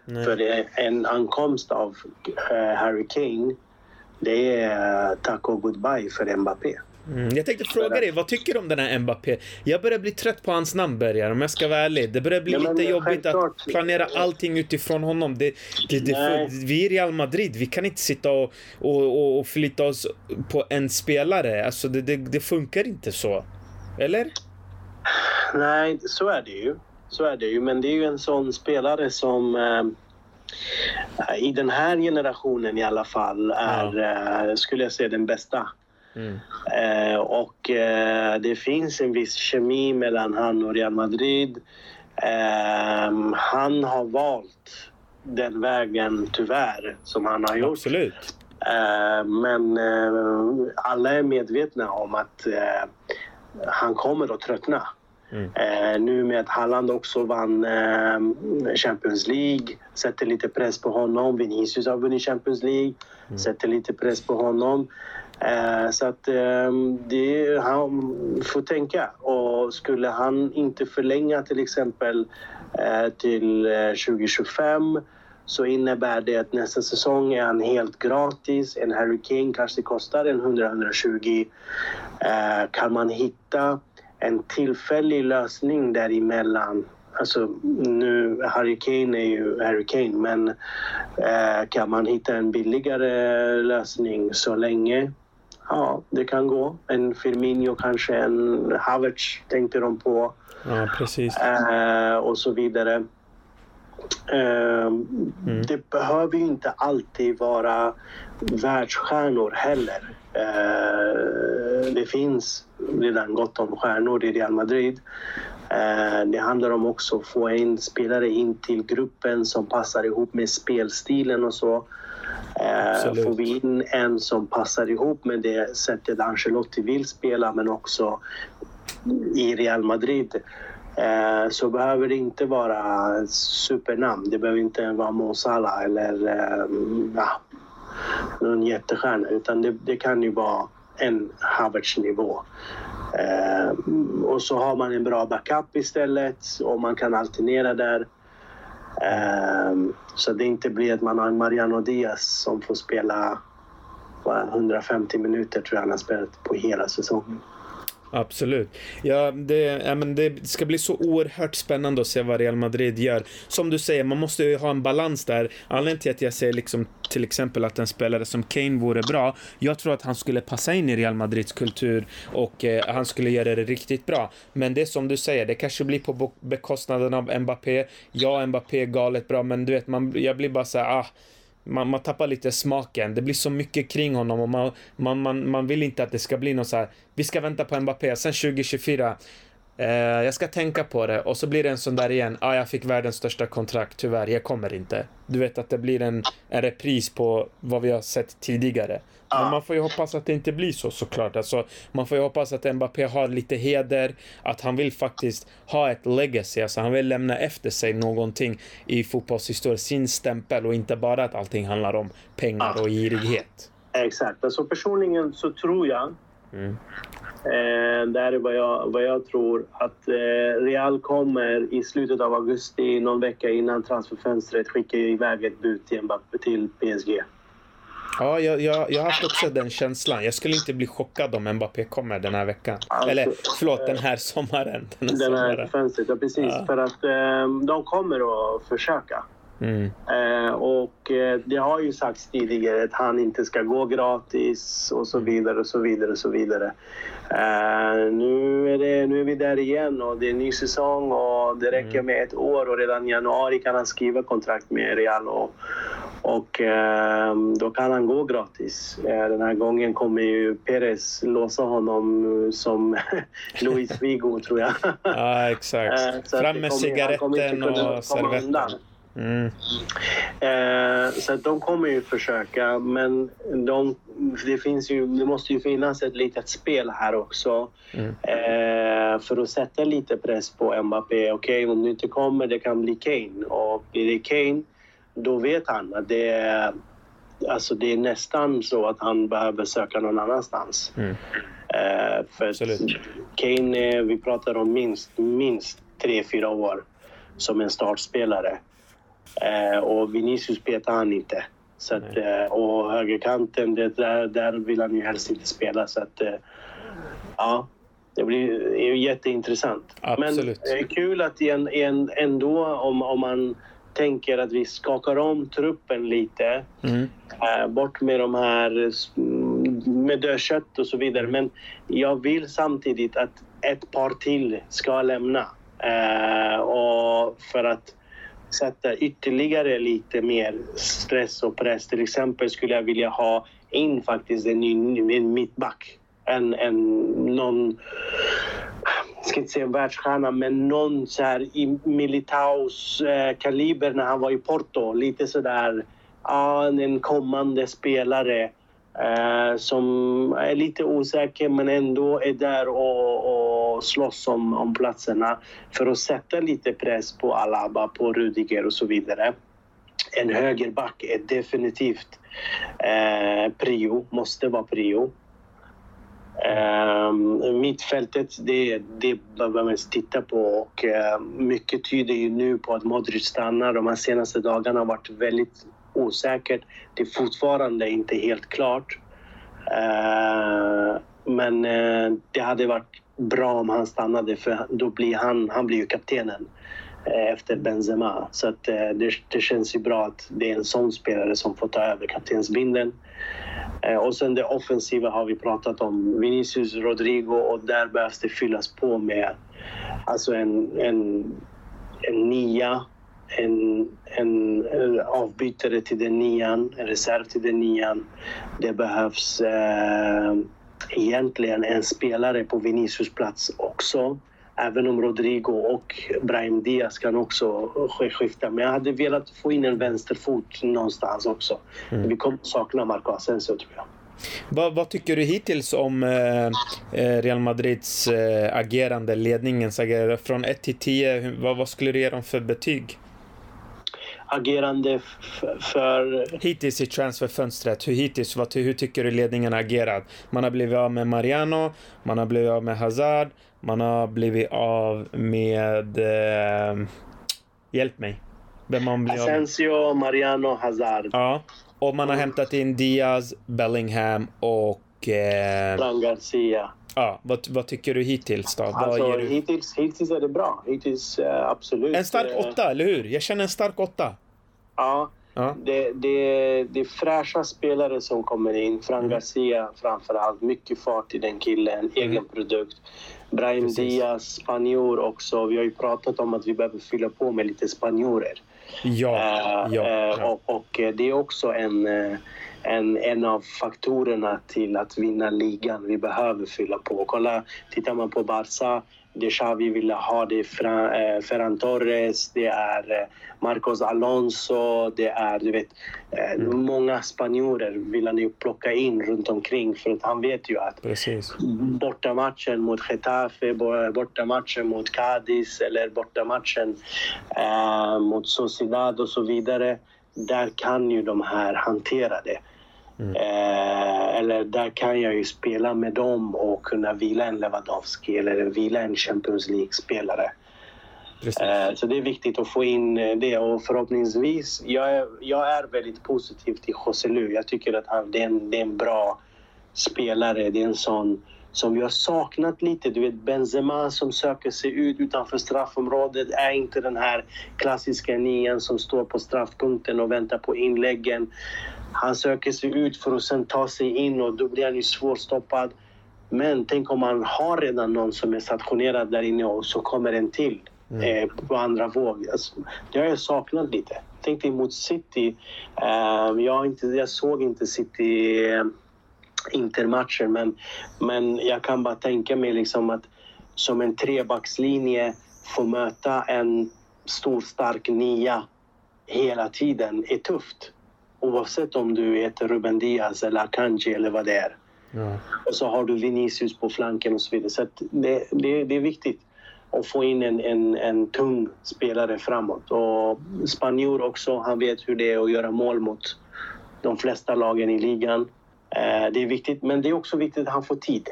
Nej. För en ankomst av eh, Harry Kane, det är tack och goodbye för Mbappé. Mm, jag tänkte fråga dig, vad tycker du om den här Mbappé? Jag börjar bli trött på hans namn, Bergar, om jag ska vara ärlig. Det börjar bli Ja, lite jobbigt att planera allting utifrån honom. Det, det, det, Nej. vi är Real Madrid, vi kan inte sitta och, och, och, och förlita oss på en spelare. Alltså, det, det, det funkar inte så. Eller? Nej, så är det ju. Så är det ju. Men det är ju en sån spelare som... Eh, I den här generationen i alla fall är, ja. skulle jag säga, den bästa. Mm. Eh, och eh, det finns en viss kemi mellan han och Real Madrid. Eh, han har valt den vägen, tyvärr, som han har gjort. Absolut. Eh, men eh, alla är medvetna om att eh, han kommer att tröttna. Mm. Eh, nu med att Halland också vann eh, Champions League, sätter lite press på honom. Vinicius har vunnit Champions League, mm. sätter lite press på honom. Eh, så att ehm, det det, han får tänka. Och skulle han inte förlänga till exempel eh, till eh, 2025 så innebär det att nästa säsong är han helt gratis. En Harry Kane kanske kostar en 100-120. Kan man hitta en tillfällig lösning däremellan Alltså nu, Harry Kane är ju Harry Kane men eh, kan man hitta en billigare lösning så länge ja, det kan gå. En Firmino kanske, en Havertz tänkte de på. Ja, precis. Eh, och så vidare. Eh, mm. Det behöver ju inte alltid vara världsstjärnor heller. Eh, det finns redan gott om stjärnor i Real Madrid. Eh, det handlar om också att få in spelare in till gruppen som passar ihop med spelstilen och så. Absolut. Får vi in en som passar ihop med det sättet Ancelotti vill spela men också i Real Madrid eh, så behöver det inte vara supernamn. Det behöver inte vara Mo Salah eller eh, ja, någon jättestjärna utan det, det kan ju vara en Havertz-nivå. Eh, och så har man en bra backup istället och man kan alternera där. Um, så det inte blir att man har en Mariano Diaz som får spela 150 minuter tror jag han har spelat på hela säsongen. Absolut. Ja, det, ja, men det ska bli så oerhört spännande att se vad Real Madrid gör. Som du säger, man måste ju ha en balans där. Anledningen till att jag säger liksom, till exempel att en spelare som Kane vore bra, jag tror att han skulle passa in i Real Madrids kultur och eh, han skulle göra det riktigt bra. Men det är som du säger, det kanske blir på bekostnaden av Mbappé. Ja, Mbappé är galet bra, men du vet, man, jag blir bara så här, ah, man, man tappar lite smaken. Det blir så mycket kring honom och man, man, man, man vill inte att det ska bli något så här, vi ska vänta på Mbappé, sen 2024, eh, jag ska tänka på det och så blir det en sån där igen, ah, jag fick världens största kontrakt, tyvärr, jag kommer inte. Du vet att det blir en, en repris på vad vi har sett tidigare. Men man får ju hoppas att det inte blir så såklart. Alltså, man får ju hoppas att Mbappé har lite heder, att han vill faktiskt ha ett legacy, alltså han vill lämna efter sig någonting i fotbollshistorien, sin stämpel och inte bara att allting handlar om pengar och girighet. Exakt, alltså personligen så tror jag mm. Eh, det är vad jag, vad jag tror. Att eh, Real kommer i slutet av augusti, någon vecka innan transferfönstret, skicka iväg ett bud till, Mbappé, till PSG. Ja, jag, jag, jag har haft också den känslan. Jag skulle inte bli chockad om Mbappé kommer den här veckan. Alltså, Eller förlåt, den här sommaren. Den här, den här fönstret, ja precis. Ja. För att eh, de kommer att försöka. Mm. Eh, och eh, det har ju sagts tidigare att han inte ska gå gratis och så vidare och så vidare och så vidare. Eh, nu, är det, nu är vi där igen och det är en ny säsong och det räcker mm. med ett år och redan i januari kan han skriva kontrakt med Real och, och eh, då kan han gå gratis. Eh, den här gången kommer ju Perez låsa honom som Luis Figo tror jag. ja exakt. Eh, Fram med cigaretten och servetten. Mm. Eh, så de kommer ju försöka, men de, det, finns ju, det måste ju finnas ett litet spel här också mm. eh, för att sätta lite press på Mbappé. Okej, okay, om du inte kommer, det kan bli Kane. Och blir det Kane, då vet han att det är, alltså det är nästan så att han behöver söka någon annanstans. Mm. Eh, för Kane, vi pratar om minst, minst tre, fyra år som en startspelare. Eh, och Vinicius petar han inte. Så att, eh, och högerkanten, det där, där vill han ju helst inte spela. Så att, eh, ja, det blir är jätteintressant. Absolut. Men det är kul att en, en, ändå om, om man tänker att vi skakar om truppen lite. Mm. Äh, bort med de här med dödkött och så vidare. Men jag vill samtidigt att ett par till ska lämna. Äh, och för att sätta ytterligare lite mer stress och press. Till exempel skulle jag vilja ha in faktiskt en ny mittback. En, en, någon, jag ska inte säga en världsstjärna, men någon så här i Militaus eh, kaliber när han var i Porto. Lite sådär, ja, en kommande spelare eh, som är lite osäker men ändå är där och, och slåss om, om platserna för att sätta lite press på Alaba, på Rudiger och så vidare. En högerback är definitivt eh, prio, måste vara prio. Um, mittfältet, det, det behöver man titta på och uh, mycket tyder ju nu på att Modric stannar. De här senaste dagarna har varit väldigt osäkert. Det är fortfarande inte helt klart. Eh, men eh, det hade varit bra om han stannade för då blir han, han blir ju kaptenen eh, efter Benzema. Så att, det, det känns ju bra att det är en sån spelare som får ta över kaptensbindeln. Och sen det offensiva har vi pratat om. Vinicius, Rodrigo och där behövs det fyllas på med alltså en, en, en nia, en, en avbytare till den nian, en reserv till den nian. Det behövs eh, egentligen en spelare på Vinicius plats också. Även om Rodrigo och Brahim Diaz kan också skifta. Men jag hade velat få in en vänsterfot någonstans också. Mm. Vi kommer sakna Marco Asensio tror jag. Vad, vad, tycker du hittills om eh, eh Real Madrids eh, agerande, ledningens agerande? Från 1 till 10, vad, vad skulle du ge dem för betyg? Agerande för... Hittills i transferfönstret, hur, hittills, vad, hur tycker du ledningen har agerat? Man har blivit av med Mariano, man har blivit av med Hazard, man har blivit av med... Eh, hjälp mig. Vem man blir Asensio, av... Mariano, Hazard. Ja. Och man har hämtat in Diaz, Bellingham och... Eh... Fran Garcia. Ja, vad, vad tycker du hittills då? Alltså, du... hittills, hittills är det bra. Hittills, uh, absolut. En stark eh, åtta, eller hur? Jag känner en stark åtta. Ja. ja. Det, det, det är fräscha spelare som kommer in. Fran mm. Garcia framför allt. Mycket fart i den killen. Mm. Egen produkt. Brahim Precis. Diaz, spanjor också. Vi har ju pratat om att vi behöver fylla på med lite spanjorer. Ja, uh, ja, ja. Och, och, det är också en, en, en av faktorerna till att vinna ligan. Vi behöver fylla på. Kolla, tittar man på Barca det Xavi ville ha, det är Ferran Torres, det är Marcos Alonso, det är du vet, mm. många spanjorer vill han ju plocka in runt omkring för att han vet ju att Precis. bortamatchen mot Getafe, bortamatchen mot Cadiz eller bortamatchen eh, mot Sociedad och så vidare, där kan ju de här hantera det. Mm. Eh, eller där kan jag ju spela med dem och kunna vila en Lewandowski eller vila en Champions League-spelare. Eh, så det är viktigt att få in eh, det och förhoppningsvis, jag är, jag är väldigt positiv till Joselu. Jag tycker att han, det, är en, det är en bra spelare. Det är en sån som vi har saknat lite. Du vet Benzema som söker sig ut utanför straffområdet är inte den här klassiska nian som står på straffpunkten och väntar på inläggen. Han söker sig ut för att sen ta sig in och då blir han ju svårstoppad. Men tänk om man har redan någon som är stationerad där inne och så kommer en till mm. eh, på andra våg. Alltså, det har jag saknat lite. Tänk dig mot City. Eh, jag, inte, jag såg inte City eh, Intermatcher men, men jag kan bara tänka mig liksom att som en trebackslinje få möta en stor stark nia hela tiden är tufft. Oavsett om du heter Ruben Diaz eller Akanji eller vad det är. Ja. Och så har du Vinicius på flanken och så vidare. Så det, det, det är viktigt att få in en, en, en tung spelare framåt. Och spanjor också, han vet hur det är att göra mål mot de flesta lagen i ligan. Eh, det är viktigt, men det är också viktigt att han får tid.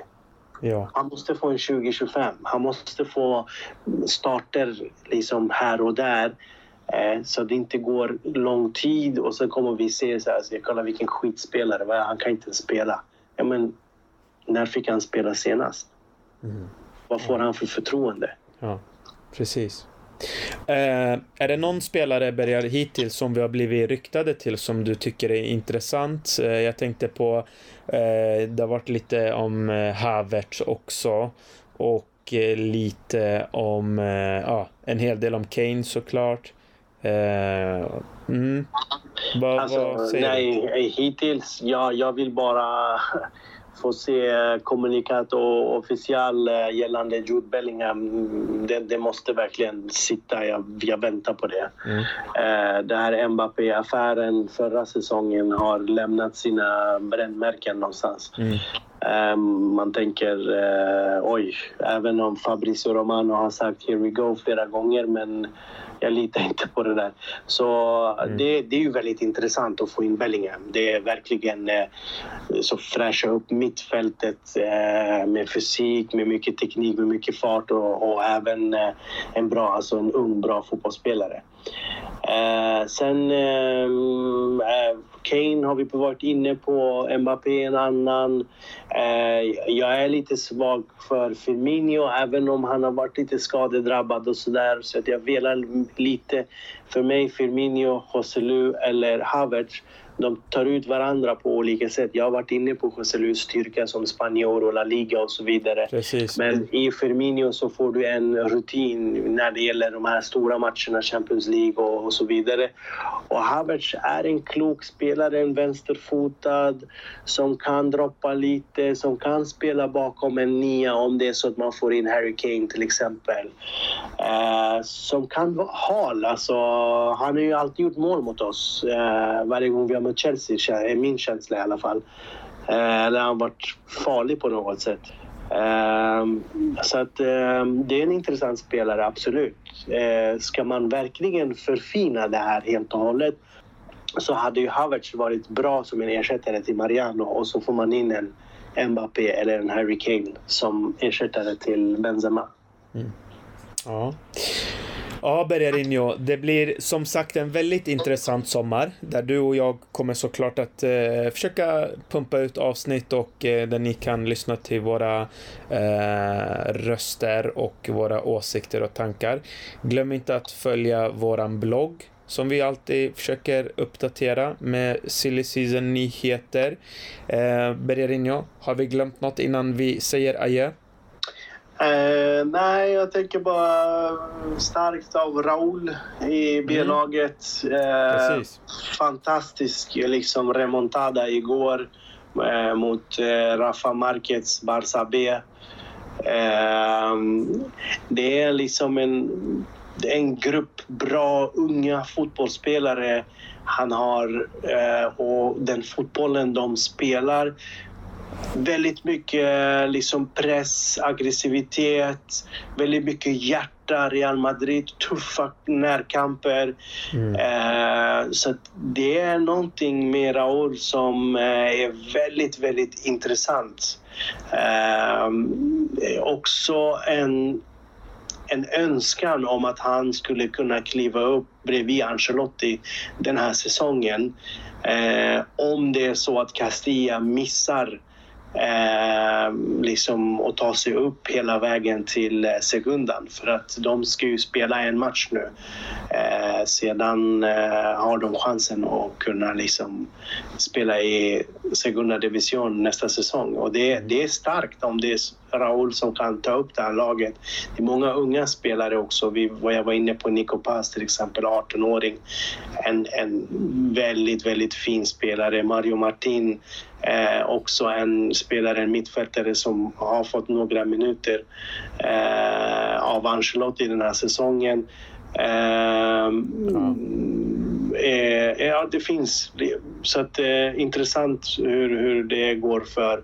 Ja. Han måste få en 2025. Han måste få starter liksom här och där så det inte går lång tid och så kommer vi se så här, så kolla vilken skitspelare, han kan inte spela. Ja, men när fick han spela senast? Mm. Vad får han för förtroende? Ja, precis. Eh, är det någon spelare börjar hittills som vi har blivit ryktade till som du tycker är intressant? Eh, jag tänkte på, eh, det har varit lite om eh, Havertz också och eh, lite om, ja, en hel del om Kane såklart. Eh, mm. Vad, alltså, vad säger nej, du? hittills, ja, jag vill bara få se kommunikat och official eh, gällande Jude Bellingham. Det, det måste verkligen sitta. Jag, jag väntar på det. Mm. Eh, det här Mbappé-affären förra säsongen har lämnat sina brännmärken någonstans. Mm. Eh, man tänker, eh, oj, även om Fabrizio Romano har sagt “here we go” flera gånger, men jag litar inte på det där. Så Mm. det, det är ju väldigt intressant att få in Bellingham. Det är verkligen eh, så fräscha upp mittfältet eh, med fysik, med mycket teknik, med mycket fart och, och även eh, en bra, alltså en ung bra fotbollsspelare. Eh, sen eh, eh, Kane har vi varit inne på, Mbappé en annan. Eh, jag är lite svag för Firmino även om han har varit lite skadedrabbad och sådär. Så att jag velar lite. För mig, Firmino, Joselu eller Havertz de tar ut varandra på olika sätt. Jag har varit inne på Joselus styrka som spanjor och La Liga och så vidare. Precis. Men i Firmino så får du en rutin när det gäller de här stora matcherna, Champions League och, och så vidare. Och Havertz är en klok spelare, en vänsterfotad som kan droppa lite, som kan spela bakom en nia om det är så att man får in Harry Kane till exempel. Eh, som kan vara hal. Alltså, han har ju alltid gjort mål mot oss eh, varje gång vi har mött Chelsea, är min känsla i alla fall. Eh, där han varit farlig på något sätt. Ehm, så att ehm, det är en intressant spelare, absolut. Eh, ska man verkligen förfina det här helt och hållet så hade ju Havertz varit bra som en ersättare till Mariano och så får man in en Mbappé eller en Harry Kane som ersättare till Benzema. Ja. Ja, Bergarinho, det blir som sagt en väldigt intressant sommar där du och jag kommer såklart att eh, försöka pumpa ut avsnitt och eh, där ni kan lyssna till våra eh, röster och våra åsikter och tankar. Glöm inte att följa våran blogg som vi alltid försöker uppdatera med silly season nyheter. Eh, Bergarinho, har vi glömt något innan vi säger adjö? Eh, nej, jag tänker bara starkt av Raul i B-laget. Eh, fantastisk liksom, remontada igår eh, mot eh, Rafa Marquez Barça B. Eh, det är liksom en, en grupp bra unga fotbollsspelare han har eh, och den fotbollen de spelar väldigt mycket liksom press, aggressivitet, väldigt mycket hjärta, Real Madrid, tuffa närkamper. Mm. Eh, så det är någonting med Raúl som eh, är väldigt, väldigt intressant. Eh, också en, en önskan om att han skulle kunna kliva upp bredvid Ancelotti den här säsongen. Eh, om det är så att Castilla missar eh, liksom att ta sig upp hela vägen till Sekundan. Segundan för att de ska ju spela en match nu. Eh, sedan eh, har de chansen att kunna liksom spela i Segunda Division nästa säsong och det, det är starkt om det är Raúl som kan ta upp det här laget. Det är många unga spelare också. Vi, vad jag var inne på Nico Paz till exempel, 18-åring. En, en väldigt, väldigt fin spelare. Mario Martin, eh, också en spelare, en mittfältare som har fått några minuter eh, av Ancelotti den här säsongen. Eh, eh, ja, det finns. Så att, eh, intressant hur, hur det går för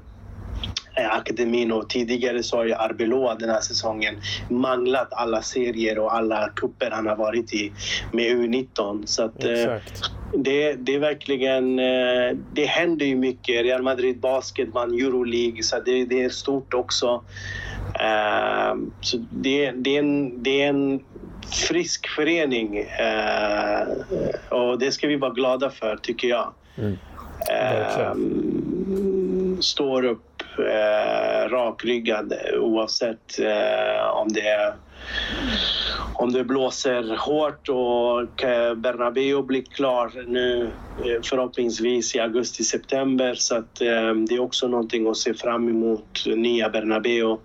akademin och tidigare så har ju Arbeloa den här säsongen manglat alla serier och alla kupper han har varit i med U19. Så att, eh, det, det är verkligen... eh, Det händer ju mycket. Real Madrid Basket vann Euroleague, så det, det är stort också. Eh, Så det, det, är en, det är en frisk förening eh, och det ska vi vara glada för, tycker jag. Mm. Eh, står upp eh, rakryggad oavsett eh, om det om det blåser hårt och Bernabéu blir klar nu eh, förhoppningsvis i augusti-september så att eh, det är också någonting att se fram emot, nya Bernabéu.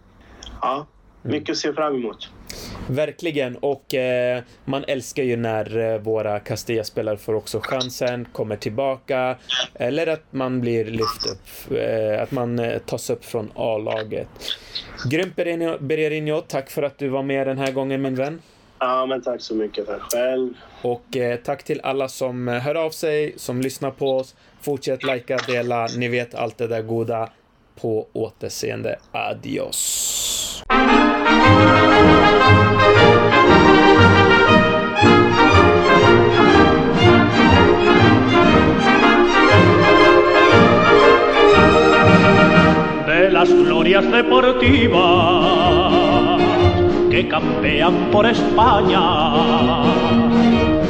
Ja, mycket att se fram emot. Verkligen, och eh, man älskar ju när eh, våra Castilla-spelare får också chansen, kommer tillbaka, eller att man blir lyft upp, eh, att man eh, tas upp från A-laget. Grymt Bererinho, tack för att du var med den här gången min vän. Ja, men tack så mycket. Tack själv. Och eh, tack till alla som eh, hör av sig, som lyssnar på oss. Fortsätt likea, dela, ni vet allt det där goda. På återseende. Adios. De las glorias deportivas que campean por España.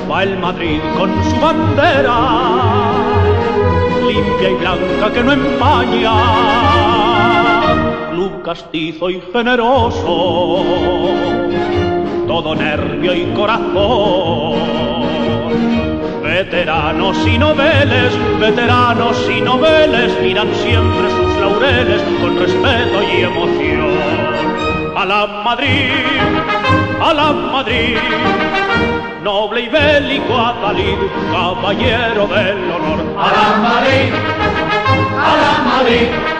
Va el Madrid con su bandera, limpia y blanca que no empaña. Castizo y generoso, todo nervio y corazón. Veteranos y noveles, veteranos y noveles miran siempre sus laureles con respeto y emoción. A la Madrid, a la Madrid, noble y bélico Atalid, caballero del honor, a la Madrid, a la Madrid,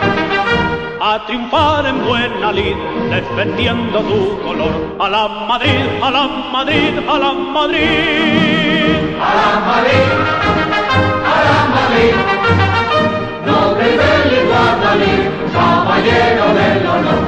a triunfar en buena lid, defendiendo tu color. A la Madrid, a la Madrid, a la Madrid. A la Madrid, a la Madrid. Noble del caballero del honor.